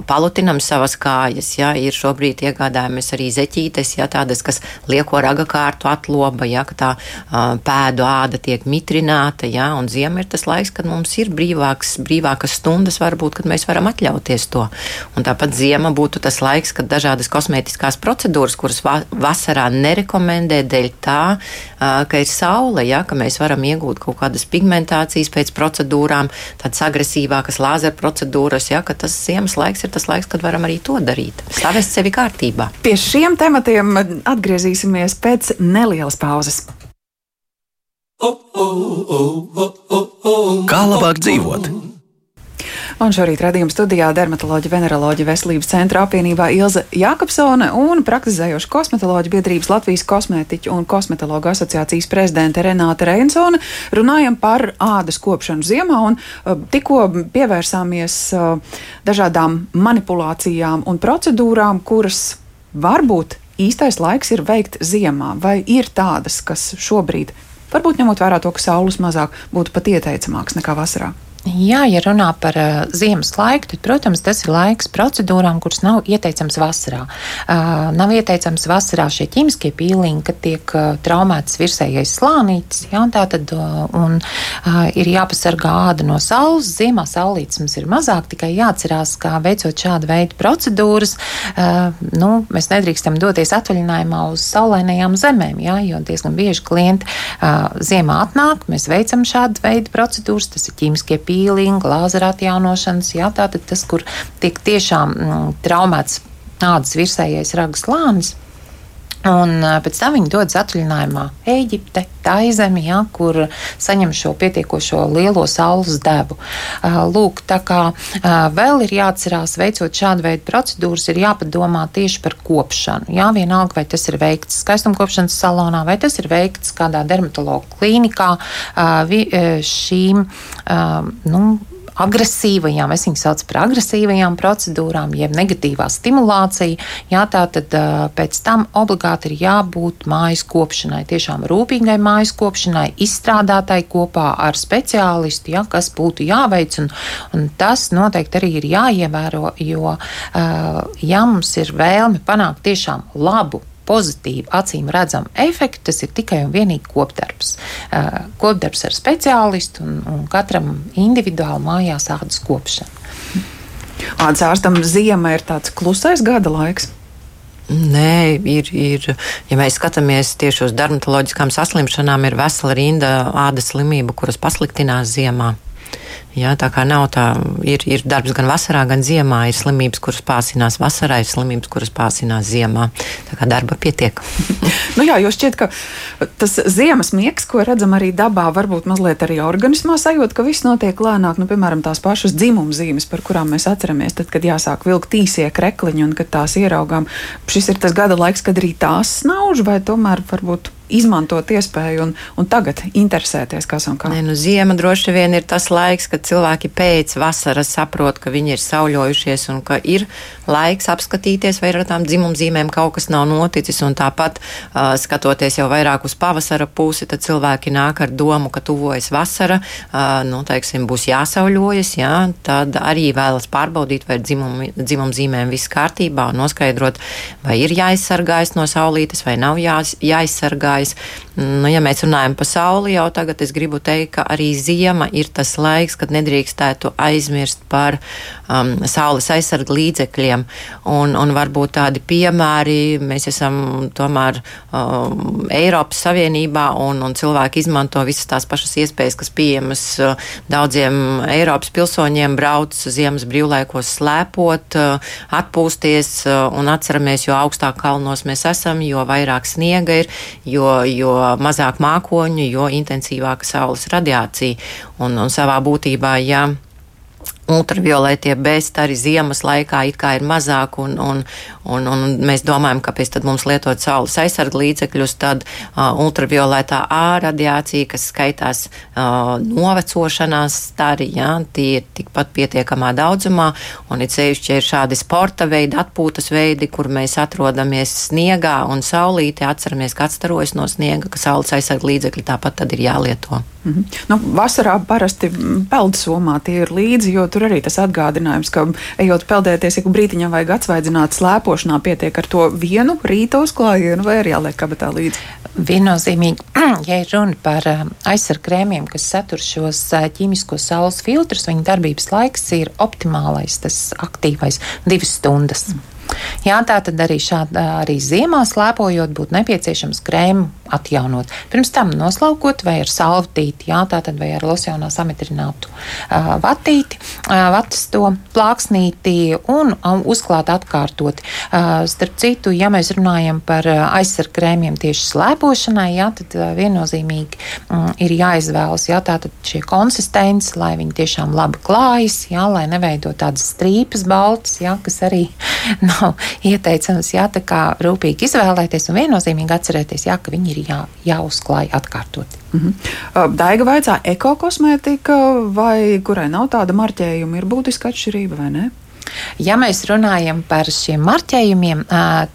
palutinam savas kājas, jā, ir šobrīd iegādājamies arī zeķītes, jā, tādas, kas lieko raga kārtu atloba, jā, ka tā pēdu āda tiek mitrināta, jā, un ziema ir tas laiks, kad mums ir brīvāks, brīvākas stundas varbūt, kad mēs varam atļauties to. Un tāpat ziema būtu tas laiks, kad dažādas kosmētiskās procedūras, kuras va vasarā nerekomendē dēļ tā, ka ir saule, ja, ka mēs varam iegūt kaut kādas pigmentācijas pēc procedūrām, tādas agresīvākas lāzera procedūras, ja, ka tas ziemas laiks ir tas laiks, kad varam arī to darīt. Stāvēs sevi kārtībā. Pie šiem tematiem atgriezīsimies pēc nelielas pauzes. Kā labāk dzīvot? Un šorīt redzījuma studijā dermatoloģija, veneroloģija veselības centra apvienībā Ilza Jākapsone un praktizējoša kosmetoloģija biedrības Latvijas kosmētiķu un kosmetologu asociācijas prezidente Renāta Reinsone. Runājam par ādas kopšanu ziemā un uh, tikko pievērsāmies uh, dažādām manipulācijām un procedūrām, kuras varbūt īstais laiks ir veikt ziemā, vai ir tādas, kas šobrīd, varbūt ņemot vērā to, ka saules mazāk, būtu pat ieteicamāks nekā vasarā? Jā, ja runā par uh, ziemas laiku, tad, protams, tas ir laiks procedūrām, kuras nav ieteicams vasarā. Uh, nav ieteicams vasarā šie ķīmiskie pīliņi, kad tiek uh, traumēts virsējais slānītis, jā, un tā tad uh, un, uh, ir jāpasargā āda no saules. Ziemā saulītes mums ir mazāk, tikai jāatcerās, ka veicot šādu veidu procedūras, uh, nu, mēs nedrīkstam doties atvaļinājumā uz saulainajām zemēm, jā, jo diezgan bieži klienti uh, ziemā atnāk, mēs veicam šādu veidu procedūras, tas ir ķīmiskie pīliņi pīlinga, lāzera atjaunošanas, jā, tātad tas, kur tiek tiešām mm, traumēts ādas virsējais ragas slānis. Un pēc tam viņi dodas atvaļinājumā Eģipte, Taizemi, ja, kur saņem šo pietiekošo lielo saules devu. Lūk, tā kā vēl ir jāatcerās, veicot šādu veidu procedūras, ir jāpadomā tieši par kopšanu. Jā, vienalga, vai tas ir veikts skaistumkopšanas salonā, vai tas ir veikts kādā dermatologu klīnikā. Šīm, nu, agresīvajām, es viņus saucu par agresīvajām procedūrām, jeb negatīvā stimulācija. Jā, tā tad pēc tam obligāti ir jābūt mājas kopšanai, tiešām rūpīgai mājas kopšanai, izstrādātai kopā ar speciālistu, jā, kas būtu jāveic, un, un tas noteikti arī ir jāievēro, jo, ja mums ir vēlme panākt tiešām labu pozitīvu, acīm redzamu efektu, tas ir tikai un vienīgi kopdarbs. Uh, kopdarbs ar speciālistu un, un katram individuāli mājās ādas kopšana. Ādas ārstam ziema ir tāds klusais gada laiks. Nē, ir, ir, ja mēs skatāmies tieši uz dermatoloģiskām saslimšanām, ir vesela rinda ādas slimību, kuras pasliktinās ziemā. Jā, tā kā nav tā, ir, ir darbs gan vasarā, gan ziemā. Ir slimības, kuras pārsīnās vasarā, ir slimības, kuras pārsīnās ziemā. Tā kā darba pietiek. nu jā, jo šķiet, ka tas ziemas miegs, ko redzam arī dabā, varbūt mazliet arī organismā sajūt, ka viss notiek lēnāk. Nu, piemēram, tās pašas dzimuma zīmes, par kurām mēs atceramies, tad, kad jāsāk vilkt īsie krekliņi un kad tās ieraugām. Šis ir tas gada laiks, kad arī tās snauž vai tomēr varbūt izmantot iespēju un, un tagad interesēties, kas un kā. Nē, nu, ziema droši vien ir tas laiks, kad cilvēki pēc vasaras saprot, ka viņi ir sauļojušies un ka ir laiks apskatīties, vai ar tām dzimumzīmēm kaut kas nav noticis. Un tāpat uh, skatoties jau vairāk uz pavasara pusi, tad cilvēki nāk ar domu, ka tuvojas vasara, uh, nu, teiksim, būs jāsauļojas, jā, tad arī vēlas pārbaudīt, vai dzimumzīmēm viss kārtībā un noskaidrot, vai ir jāizsargājas no saulītes vai nav jā, jāizsargājas. Nu, ja mēs runājam par sauli, jau tagad es gribu teikt, ka arī ziema ir tas laiks, kad nedrīkstētu aizmirst par um, saules aizsargu līdzekļiem. Un, un varbūt tādi piemēri, mēs esam tomēr um, Eiropas Savienībā un, un cilvēki izmanto visas tās pašas iespējas, kas pieejamas uh, daudziem Eiropas pilsoņiem, brauc ziemas brīvlaikos slēpot, uh, atpūsties uh, un atceramies, jo augstāk kalnos mēs esam, jo vairāk sniega ir, jo, jo mazāk mākoņu, jo intensīvāka saules radiācija. Un, un savā būtībā, ja ultravioletie bēsti arī ziemas laikā it kā ir mazāk, un, un, un, un mēs domājam, kāpēc tad mums lietot saules aizsargu līdzekļus, tad uh, ultravioletā A radiācija, kas skaitās uh, novecošanās stari, jā, tie ir tikpat pietiekamā daudzumā, un it sevišķi ir šādi sporta veidi, atpūtas veidi, kur mēs atrodamies sniegā un saulītē, atceramies, ka atstarojas no sniega, ka saules aizsargu līdzekļi tāpat tad ir jālieto. Mm -hmm. nu, vasarā parasti peldsomā tie ir līdzi, jo tur arī tas atgādinājums, ka ejot peldēties, ik brītiņā vajag atsvaidzināt slēpošanā, pietiek ar to vienu rīta uzklājienu vai arī jāliek kabatā līdzi. Viennozīmīgi, ja ir runa par um, aizsargu krēmiem, kas satur šos uh, ķīmiskos saules filtrus, viņa darbības laiks ir optimālais, tas aktīvais divas stundas. Mm. Jā, tā tad arī šādā arī ziemā slēpojot būtu nepieciešams krēmu atjaunot. Pirms tam noslaukot vai ar salvetīti, jā, tā tad vai ar losjonā sametrinātu uh, vatīti, uh, vatas to plāksnīti un um, uzklāt atkārtot. Uh, starp citu, ja mēs runājam par uh, aizsargu krēmiem tieši slēpošanai, jā, tad uh, viennozīmīgi um, ir jāizvēlas, jā, tā tad šie konsistences, lai viņi tiešām labi klājas, jā, lai neveido tādas strīpas baltas, jā, kas arī nav ieteicams, jā, tā kā rūpīgi izvēlēties un viennozīmīgi atcerēties, jā, ka viņi ir jā, jāuzklāj atkārtot. Mm -hmm. Daiga vaicā, ekokosmētika vai kurai nav tāda marķējuma, ir būtiska atšķirība vai ne? Ja mēs runājam par šiem marķējumiem,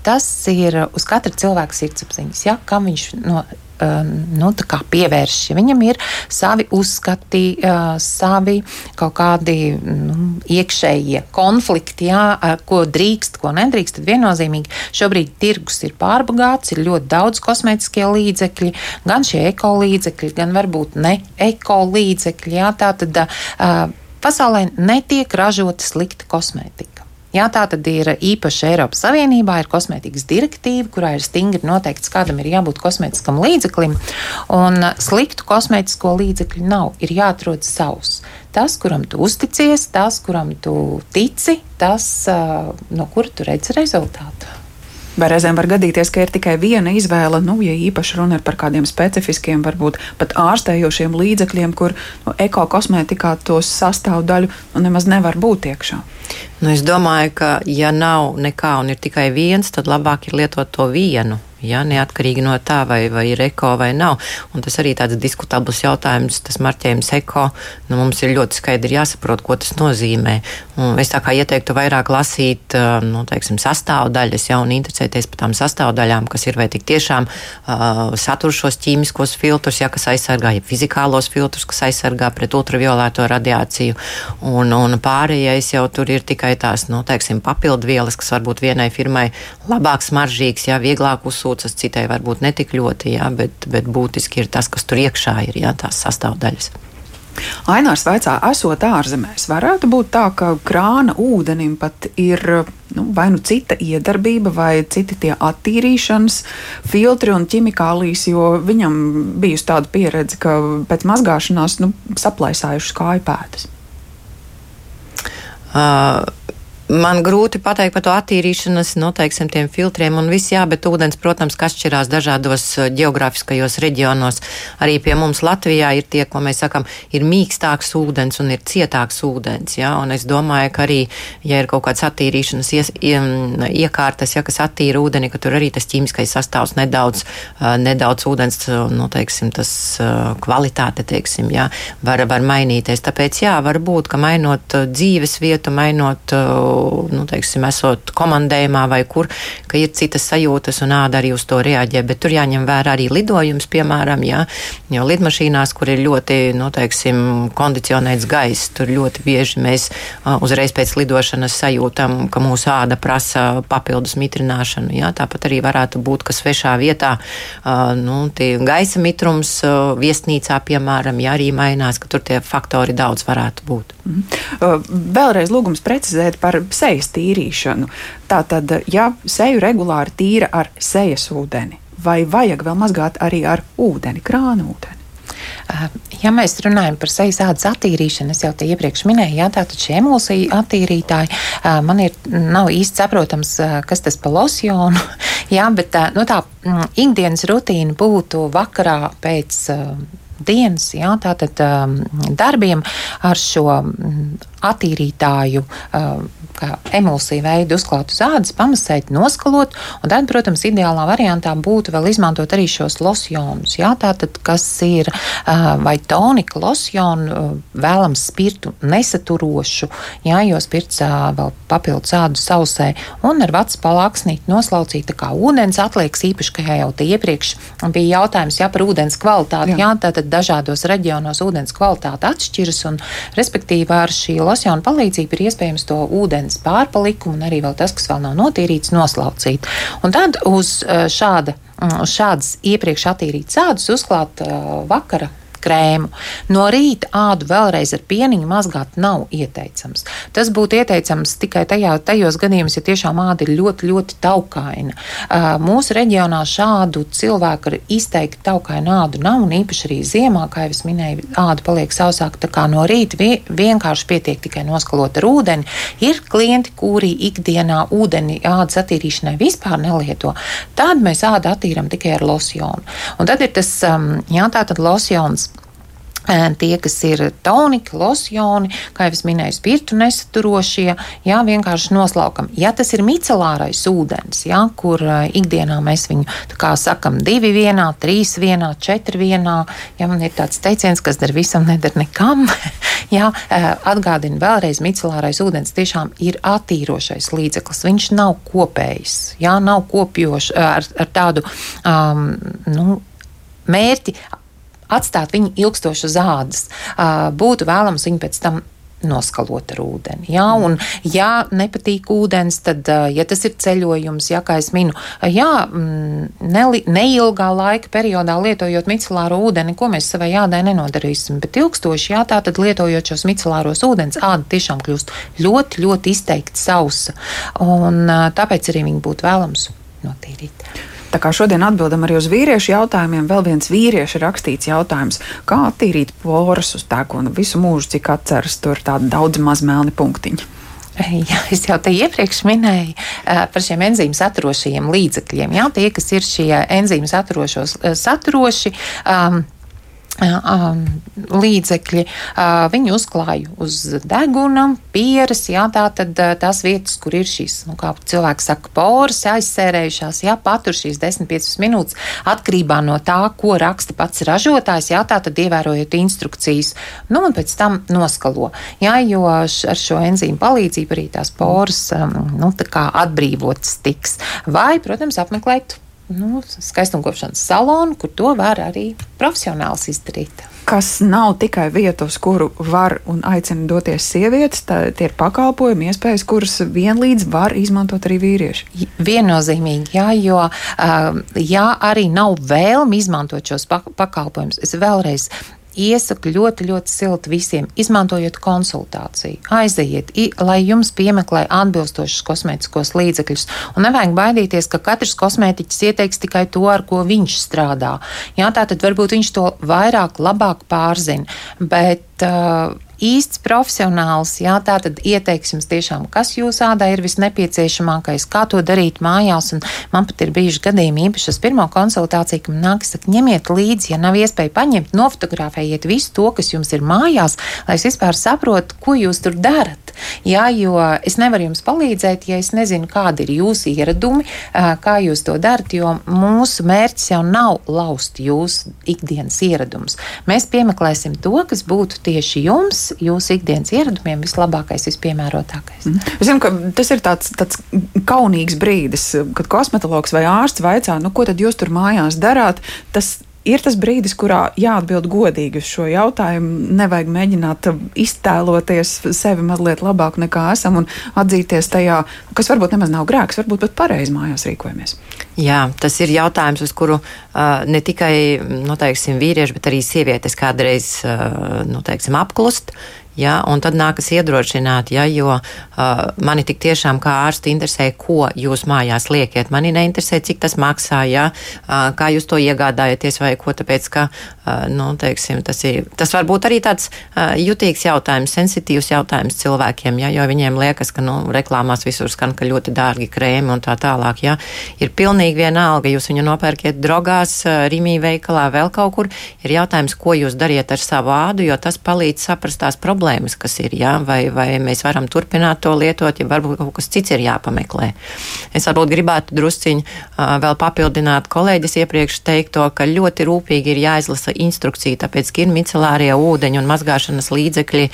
tas ir uz katra cilvēka sirdsapziņas, ja, kam viņš no Um, nu, pievērš. Viņam ir savi uzskati, uh, savi kaut kādi nu, iekšējie konflikti, jā, ko drīkst, ko nedrīkst, tad viennozīmīgi šobrīd tirgus ir pārbagāts, ir ļoti daudz kosmētiskie līdzekļi, gan šie eko līdzekļi, gan varbūt ne eko līdzekļi. Jā, tā tad uh, pasaulē netiek ražota slikta kosmētika. Jā, tā tad ir īpaši Eiropas Savienībā ir kosmētikas direktīva, kurā ir stingri noteikts, kādam ir jābūt kosmētiskam līdzeklim, un sliktu kosmētisko līdzekļu nav, ir jāatrod savs. Tas, kuram tu uzticies, tas, kuram tu tici, tas, no kura tu redzi rezultātu. Vai reizēm var gadīties, ka ir tikai viena izvēle, nu, ja īpaši runa ir par kādiem specifiskiem, varbūt pat ārstējošiem līdzekļiem, kur nu, ekokosmētikā tos sastāvdaļu nu, nemaz nevar būt iekšā? Nu, es domāju, ka ja nav nekā un ir tikai viens, tad labāk ir lietot to vienu ja, neatkarīgi no tā, vai, vai ir eko vai nav. Un tas arī tāds diskutabls jautājums, tas marķējums eko, nu, mums ir ļoti skaidri jāsaprot, ko tas nozīmē. Un es tā kā ieteiktu vairāk lasīt, nu, teiksim, sastāvdaļas, ja, un interesēties par tām sastāvdaļām, kas ir vai tik tiešām uh, satur šos ķīmiskos filtrus, ja, kas aizsargā, ja fizikālos filtrus, kas aizsargā pret ultravioleto radiāciju, un, un pārējais jau tur ir tikai tās, nu, teiksim, papildvielas, kas varbūt vienai firmai labāk smaržīgs, ja, vieglāk uzsūtīt izsūcas, citai varbūt netik ļoti, jā, bet, bet būtiski ir tas, kas tur iekšā ir, jā, tās sastāvdaļas. Ainārs vaicā, esot ārzemēs, varētu būt tā, ka krāna ūdenim pat ir nu, vai nu cita iedarbība, vai citi tie attīrīšanas filtri un ķimikālijas, jo viņam bijusi tāda pieredze, ka pēc mazgāšanās nu, saplaisājušas kāju pēdas. Uh, Man grūti pateikt par to attīrīšanas, nu, teiksim, tiem filtriem un viss, jā, bet ūdens, protams, kas šķirās dažādos uh, geogrāfiskajos reģionos. Arī pie mums Latvijā ir tie, ko mēs sakam, ir mīkstāks ūdens un ir cietāks ūdens, jā, un es domāju, ka arī, ja ir kaut kāds attīrīšanas ies, iekārtas, ja, kas attīra ūdeni, ka tur arī tas ķīmiskais sastāvs nedaudz, uh, nedaudz ūdens, nu, teiksim, tas kvalitāte, teiksim, jā, var, var mainīties. Tāpēc, jā, var būt, ka mainot dzīves vietu, mainot nu, teiksim, esot komandējumā vai kur, ka ir citas sajūtas un āda arī uz to reaģē. Bet tur jāņem vērā arī lidojums, piemēram, jā, jo lidmašīnās, kur ir ļoti, nu, teiksim, kondicionēts gaiss, tur ļoti bieži mēs uzreiz pēc lidošanas sajūtam, ka mūsu āda prasa papildus mitrināšanu. Jā, tāpat arī varētu būt, ka svešā vietā nu, gaisa mitrums viesnīcā, piemēram, ja arī mainās, ka tur tie faktori daudz varētu būt. Mm. Vēlreiz lūgums precizēt par sejas tīrīšanu. Tātad, ja seju regulāri tīra ar sejas ūdeni, vai vajag vēl mazgāt arī ar ūdeni, krāna ūdeni? Ja mēs runājam par sejas ādas attīrīšanu, es jau te iepriekš minēju, jā, tātad šie emulsija attīrītāji, man ir nav īsti saprotams, kas tas pa losjonu, jā, bet nu, tā ikdienas rutīna būtu vakarā pēc dienas, jā, tātad darbiem ar šo attīrītāju, kā emulsiju veidu uzklāt uz ādas, pamasēt, noskalot, un tad, protams, ideālā variantā būtu vēl izmantot arī šos losjonus, jā, tātad, kas ir vai tonika losjonu, vēlams spirtu nesaturošu, jā, jo spirts vēl papildus ādu sausē, un ar vacu palāksnīt noslaucīt, tā kā ūdens atlieks, īpaši, ka jau te iepriekš bija jautājums, jā, par ūdens kvalitāti, jā, jā tātad tad dažādos reģionos ūdens kvalitāte atšķiras, un respektīvi ar šī losjona palīdzību ir iespējams to ūdens pārpalikumu un arī vēl tas, kas vēl nav notīrīts, noslaucīt. Un tad uz eh, šāda, uz šādas iepriekš attīrītas ādus uzklāt uh, vakara krēmu. No rīta ādu vēlreiz ar pieniņu mazgāt nav ieteicams. Tas būtu ieteicams tikai tajā, tajos gadījumos, ja tiešām āda ir ļoti, ļoti taukaina. Mūsu reģionā šādu cilvēku ar izteikti taukainu ādu nav, un īpaši arī ziemā, kā jau es minēju, āda paliek sausāka. Tā kā no rīta vienkārši pietiek tikai noskalot ar ūdeni. Ir klienti, kuri ikdienā ūdeni ādas attīrīšanai vispār nelieto. Tad mēs ādu attīram tikai ar losjonu. Un tad ir tas, jā, tā tad losjons Tie, kas ir tonika, losjoni, kā jau minēju, spirtu nesaturošie, jā, vienkārši noslaukam. Ja tas ir micelārais ūdens, jā, kur ikdienā mēs viņu, sakam, divi vienā, trīs vienā, četri vienā, ja man ir tāds teiciens, kas dar visam, nedar nekam, jā, atgādina vēlreiz, micelārais ūdens tiešām ir attīrošais līdzeklis. Viņš nav kopējs, jā, nav kopjošs ar, ar tādu, um, nu, mērķi atstāt viņu ilgstoši uz ādas. Būtu vēlams viņu pēc tam noskalot ar ūdeni. Jā, un, ja nepatīk ūdens, tad, ja tas ir ceļojums, ja, kā es minu, jā, mm, neli, neilgā laika periodā lietojot micelāro ūdeni, ko mēs savai ādai nenodarīsim, bet ilgstoši, jā, tā tad lietojot šos micelāros ūdens, āda tiešām kļūst ļoti, ļoti izteikti sausa, un tāpēc arī viņi būtu vēlams notīrīt. Tā kā šodien atbildam arī uz vīriešu jautājumiem, vēl viens vīriešu rakstīts jautājums, kā attīrīt porus uz tēkonu visu mūžu, cik atceras tur tādi daudz maz melni punktiņi. Jā, es jau te iepriekš minēju uh, par šiem enzīmu saturošajiem līdzekļiem. Jā, tie, kas ir šie enzīmu saturošos, uh, saturoši. Um, līdzekļi. Viņi uzklāja uz deguna, pieres, jā, tā tad tās vietas, kur ir šīs, nu, kā cilvēks saka, poras aizsērējušās, jā, patur šīs 10-15 minūtes atkarībā no tā, ko raksta pats ražotājs, jā, tā tad ievērojot instrukcijas, nu, un pēc tam noskalo, jā, jo ar šo enzīmu palīdzību arī tās poras, nu, tā kā atbrīvotas tiks. Vai, protams, apmeklēt nu, skaistumkopšanas salonu, kur to var arī profesionāls izdarīt. Kas nav tikai vieta, uz kuru var un aicina doties sievietes, tā, tie ir pakalpojumi, iespējas, kuras vienlīdz var izmantot arī vīrieši. Viennozīmīgi, jā, jo jā, arī nav vēlme izmantot šos pakalpojumus. Es vēlreiz iesaku ļoti, ļoti silti visiem, izmantojot konsultāciju. Aiziet, lai jums piemeklē atbilstošus kosmētiskos līdzekļus. Un nevajag baidīties, ka katrs kosmētiķis ieteiks tikai to, ar ko viņš strādā. Jā, tā tad varbūt viņš to vairāk, labāk pārzina. Bet, uh, īsts profesionāls, jā, tā tad ieteiks jums tiešām, kas jūsu ādai ir visnepieciešamākais, kā to darīt mājās. Un man pat ir bijuši gadījumi īpaši uz pirmo konsultāciju, ka man nāk, saka, ņemiet līdzi, ja nav iespēja paņemt, nofotografējiet visu to, kas jums ir mājās, lai es vispār saprotu, ko jūs tur darat. Jā, jo es nevaru jums palīdzēt, ja es nezinu, kādi ir jūsu ieradumi, kā jūs to darat, jo mūsu mērķis jau nav laust jūsu ikdienas ieradumus. Mēs piemeklēsim to, kas būtu tieši jums, jūsu ikdienas ieradumiem vislabākais, vispiemērotākais. Mm. Es zinu, ka tas ir tāds, tāds kaunīgs brīdis, kad kosmetologs vai ārsts vaicā, nu, ko tad jūs tur mājās darāt. Tas ir tas brīdis, kurā jāatbild godīgi uz šo jautājumu. Nevajag mēģināt iztēloties sevi mazliet labāk nekā esam un atzīties tajā, kas varbūt nemaz nav grēks, varbūt pat pareizi mājās rīkojamies. Jā, tas ir jautājums, uz kuru uh, ne tikai nu, teiksim, vīrieši, bet arī sievietes kādreiz uh, nu, teiksim, apklust. Ja, un tad nākas iedrošināt, ja, jo uh, mani tik tiešām kā ārsti interesē, ko jūs mājās liekat. Mani neinteresē, cik tas maksā, ja, uh, kā jūs to iegādājaties vai ko, tāpēc, ka, uh, nu, teiksim, tas ir, tas var būt arī tāds uh, jutīgs jautājums, sensitīvs jautājums cilvēkiem, ja, jo viņiem liekas, ka, nu, reklāmās visur skan, ka ļoti dārgi krēmi un tā tālāk, ja. Ir pilnīgi vienalga, jūs viņu nopērkiet drogās, uh, Rimī veikalā, vēl kaut kur. Ir jautājums, ko jūs dariet ar savu ādu, jo tas palīdz saprast tās problēmas problēmas, kas ir, jā, vai, vai mēs varam turpināt to lietot, ja varbūt kaut kas cits ir jāpameklē. Es varbūt gribētu drusciņu uh, vēl papildināt kolēģis iepriekš teikto, ka ļoti rūpīgi ir jāizlasa instrukcija, tāpēc, ka ir micelārie ūdeņi un mazgāšanas līdzekļi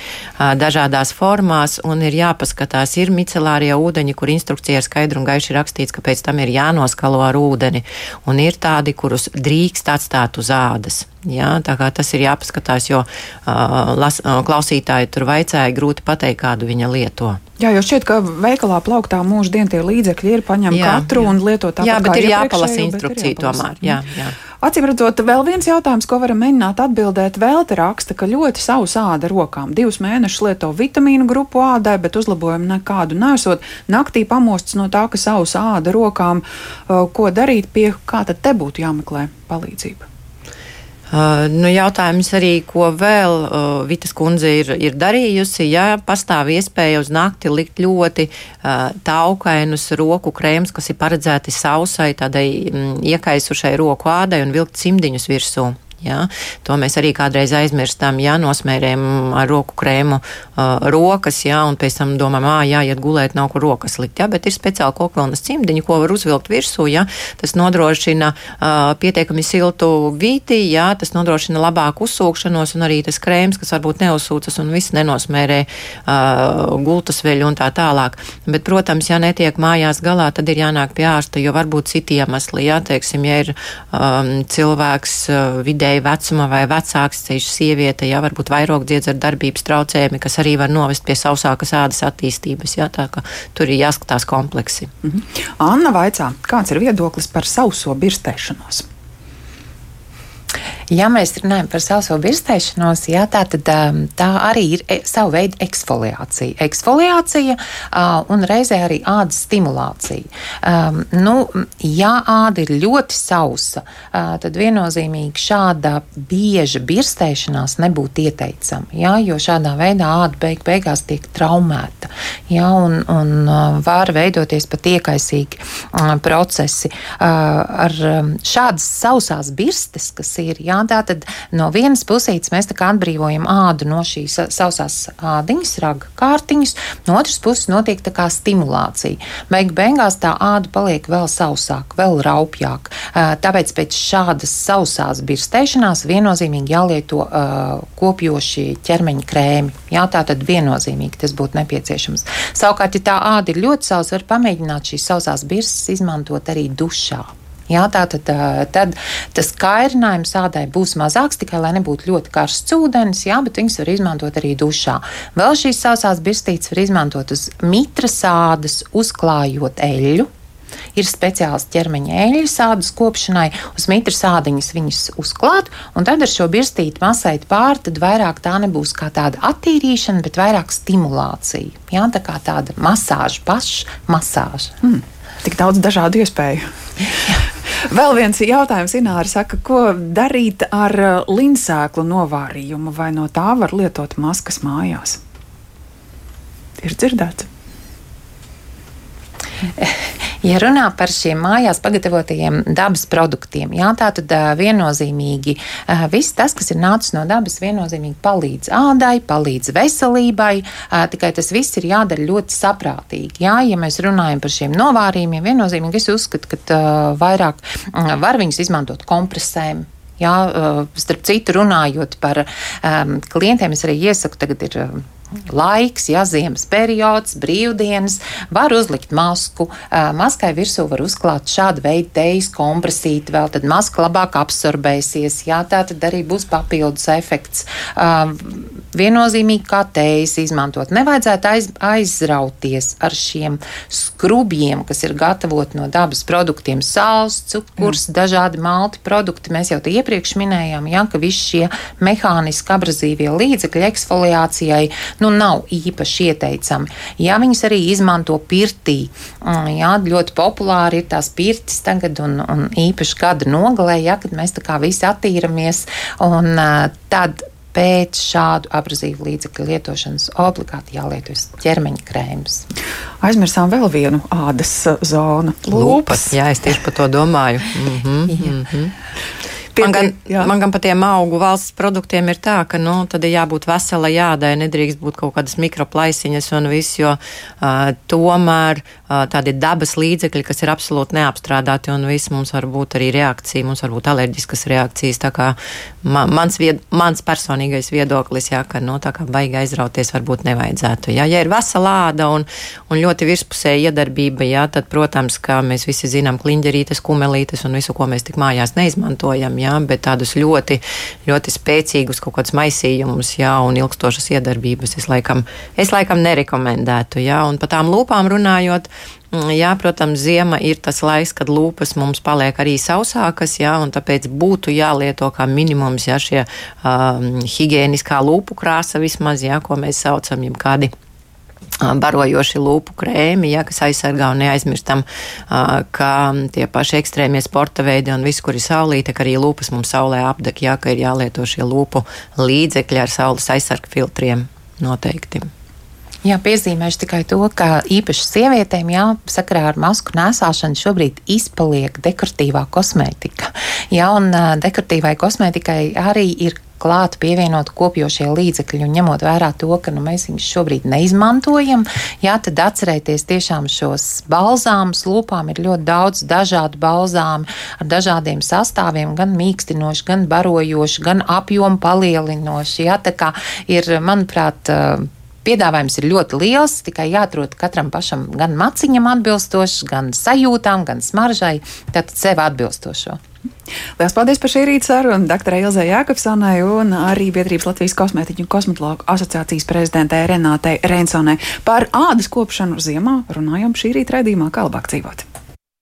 dažādās formās, un ir jāpaskatās, ir micelārie ūdeņi, kur instrukcijā ir skaidri un gaiši rakstīts, ka pēc tam ir jānoskalo ar ūdeni, un ir tādi, kurus drīkst atstāt uz ādas. Jā, tā kā tas ir jāpaskatās, jo uh, las, uh, klausītāji tur vaicāja, grūti pateikt, kādu viņa lieto. Jā, jo šķiet, ka veikalā plauktā mūža dienas tie līdzekļi ir paņemti katru jā. un lietot tāpat. Jā, bet ir jāpalasa instrukcija tomēr. Jā, jā. Acīm redzot, vēl viens jautājums, ko varam mēģināt atbildēt. Vēl te raksta, ka ļoti savs āda rokām. Divus mēnešus lieto vitamīnu grupu ādai, bet uzlabojumu nekādu nesot. Naktī pamosts no tā, ka savs āda rokām, ko darīt, pie kā tad te būtu jāmeklē palīdzība. Uh, nu, jautājums arī, ko vēl uh, Vitas kundze ir, ir darījusi. Ja pastāv iespēja uz nakti likt ļoti uh, taukainus roku krēmus, kas ir paredzēti sausai, tādai mm, iekaisušai roku ādai un vilkt cimdiņus virsū. Ja? To mēs arī kādreiz aizmirstam, ja nosmērējam ar roku krēmu uh, rokas, ja? un pēc tam domājam, ah, jāiet gulēt, nav kur rokas likt. Ja? Bet ir speciāli kokvilnas cimdiņi, ko var uzvilkt virsū. Ja? Tas nodrošina uh, pietiekami siltu vīti, ja? tas nodrošina labāku uzsūkšanos, un arī tas krēms, kas varbūt neuzsūcas un viss nenosmērē uh, gultas veļu un tā tālāk. Bet, protams, ja netiek mājās galā, tad ir jānāk pie ārsta, jo varbūt citi iemesli, ja, teiksim, ja ir um, cilvēks uh, vidē vidēji vecuma vai vecāks ceļš sieviete, jā, varbūt vairogdziedz ar darbības traucējumi, kas arī var novest pie sausākas ādas attīstības, jā, tā ka tur ir jāskatās kompleksi. -hmm. Anna vaicā, kāds ir viedoklis par sauso birstēšanos? Ja mēs runājam par sauso birstēšanos, jā, tā, tad, um, tā arī ir e, savu veidu eksfoliācija. Eksfoliācija uh, un reizē arī ādas stimulācija. Um, nu, ja āda ir ļoti sausa, uh, tad viennozīmīgi šāda bieža birstēšanās nebūtu ieteicama, jā, jo šādā veidā āda beig beigās tiek traumēta jā, un, un uh, var veidoties pat iekaisīgi procesi. Ar um, šādas sausās birstes, kas ir, jā, Jā, tā tad no vienas pusītes mēs atbrīvojam ādu no šīs sausās ādiņas, raga kārtiņas, no otras puses notiek tā kā stimulācija. Beig beigās tā āda paliek vēl sausāka, vēl raupjāka. Tāpēc pēc šādas sausās birstēšanās viennozīmīgi jālieto uh, kopjoši ķermeņa krēmi. Jā, tā tad viennozīmīgi tas būtu nepieciešams. Savukārt, ja tā āda ir ļoti sausa, var pamēģināt šīs sausās birstes izmantot arī dušā. Jā, tātad tad tas kairinājums ādai būs mazāks, tikai lai nebūtu ļoti karsts ūdens, jā, bet viņas var izmantot arī dušā. Vēl šīs sausās birstītes var izmantot uz mitras ādas, uzklājot eļļu. Ir speciāls ķermeņa eļļas ādas kopšanai, uz mitras ādiņas viņas uzklāt, un tad ar šo birstīti masēt pāri, tad vairāk tā nebūs kā tāda attīrīšana, bet vairāk stimulācija. Jā, tā kā tāda masāža, paša masāža. Mm, tik daudz dažādu iespēju. Vēl viens jautājums, Ināra saka, ko darīt ar uh, linsēklu novārījumu, vai no tā var lietot maskas mājās? Ir dzirdēts. Ja runā par šiem mājās pagatavotajiem dabas produktiem, jā, tā tad viennozīmīgi viss tas, kas ir nācis no dabas, viennozīmīgi palīdz ādai, palīdz veselībai, tikai tas viss ir jādara ļoti saprātīgi. Jā, ja mēs runājam par šiem novārījumiem, viennozīmīgi es uzskatu, ka vairāk var viņus izmantot kompresēm. Jā, starp citu, runājot par um, klientiem, es arī iesaku, tagad ir. Laiks, ja ziemas periods, brīvdienas, var uzlikt masku. Maskai virsū var uzklāt šādu veidu teijas kompresīti, vēl tad maska labāk absorbēsies. Jā, tā tad arī būs papildus efekts. Viennozīmīgi kā teijas izmantot. Nevajadzētu aiz, aizrauties ar šiem skrubjiem, kas ir gatavoti no dabas produktiem, sāls, cukurs, Jā. dažādi malti produkti. Mēs jau te iepriekš minējām, ja, ka visi šie mehāniski abrazīvie līdzekļi eksfoliācijai nu, nav īpaši ieteicami. Ja viņas arī izmanto pirtī, mm, jā, ļoti populāri ir tās pirtis tagad un, un īpaši gada nogalē, ja, kad mēs tā kā visi attīramies, un tad pēc šādu abrazīvu līdzekļu lietošanas obligāti jālieto ķermeņa krēms. Aizmirsām vēl vienu ādas zonu - lūpas. lūpas. Jā, es tieši par to domāju. Mm -hmm, mm -hmm. Pietiek, man, gan, jā. man gan par tiem augu valsts produktiem ir tā, ka nu, tad ir jābūt veselai jādai, nedrīkst būt kaut kādas mikroplaisiņas un viss, jo uh, tomēr uh, tādi dabas līdzekļi, kas ir absolūti neapstrādāti un viss mums var būt arī reakcija, mums var būt alerģiskas reakcijas. Tā kā man, mans, vied, mans personīgais viedoklis, jā, ka nu, tā kā baigi aizrauties varbūt nevajadzētu. Jā, ja ir vesela āda un, un ļoti virspusēja iedarbība, jā, tad, protams, kā mēs visi zinām, kliņģerītes, kumelītes un visu, ko mēs tik mājās neizmantojam jā, bet tādus ļoti, ļoti spēcīgus kaut kādus maisījumus, jā, un ilgstošas iedarbības es laikam, es laikam nerekomendētu, jā, un par tām lūpām runājot, mm, Jā, protams, ziema ir tas laiks, kad lūpas mums paliek arī sausākas, jā, un tāpēc būtu jālieto kā minimums jā, šie um, higiēniskā lūpu krāsa vismaz, jā, ko mēs saucam, jeb kādi barojoši lūpu krēmi, ja, kas aizsargā un neaizmirstam, ka tie paši ekstrēmie sporta veidi un viss, kur ir saulīte, ka arī lūpas mums saulē apdek, ja, ka ir jālieto šie lūpu līdzekļi ar saules aizsargu filtriem noteikti. Jā, piezīmēšu tikai to, ka īpaši sievietēm, jā, sakarā ar masku nēsāšanu šobrīd izpaliek dekoratīvā kosmētika. Jā, un dekoratīvai kosmētikai arī ir klāt pievienot kopjošie līdzekļi un ņemot vērā to, ka nu, mēs viņus šobrīd neizmantojam, jā, tad atcerēties tiešām šos balzāmus. Lūpām ir ļoti daudz dažādu balzāmu ar dažādiem sastāviem, gan mīkstinoši, gan barojoši, gan apjomu palielinoši. Jā, tā kā ir, manuprāt, Piedāvājums ir ļoti liels, tikai jāatrod katram pašam gan maciņam atbilstošs, gan sajūtām, gan smaržai, tātad sev atbilstošo. Lielas paldies par šī rīta sarunu doktorai Ilzai Jākopsonai un arī Biedrības Latvijas kosmētiķu un kosmetologu asociācijas prezidentē Renātei Reinsonai. Par ādas kopšanu ziemā runājam šī rīta raidījumā, kā labāk dzīvot.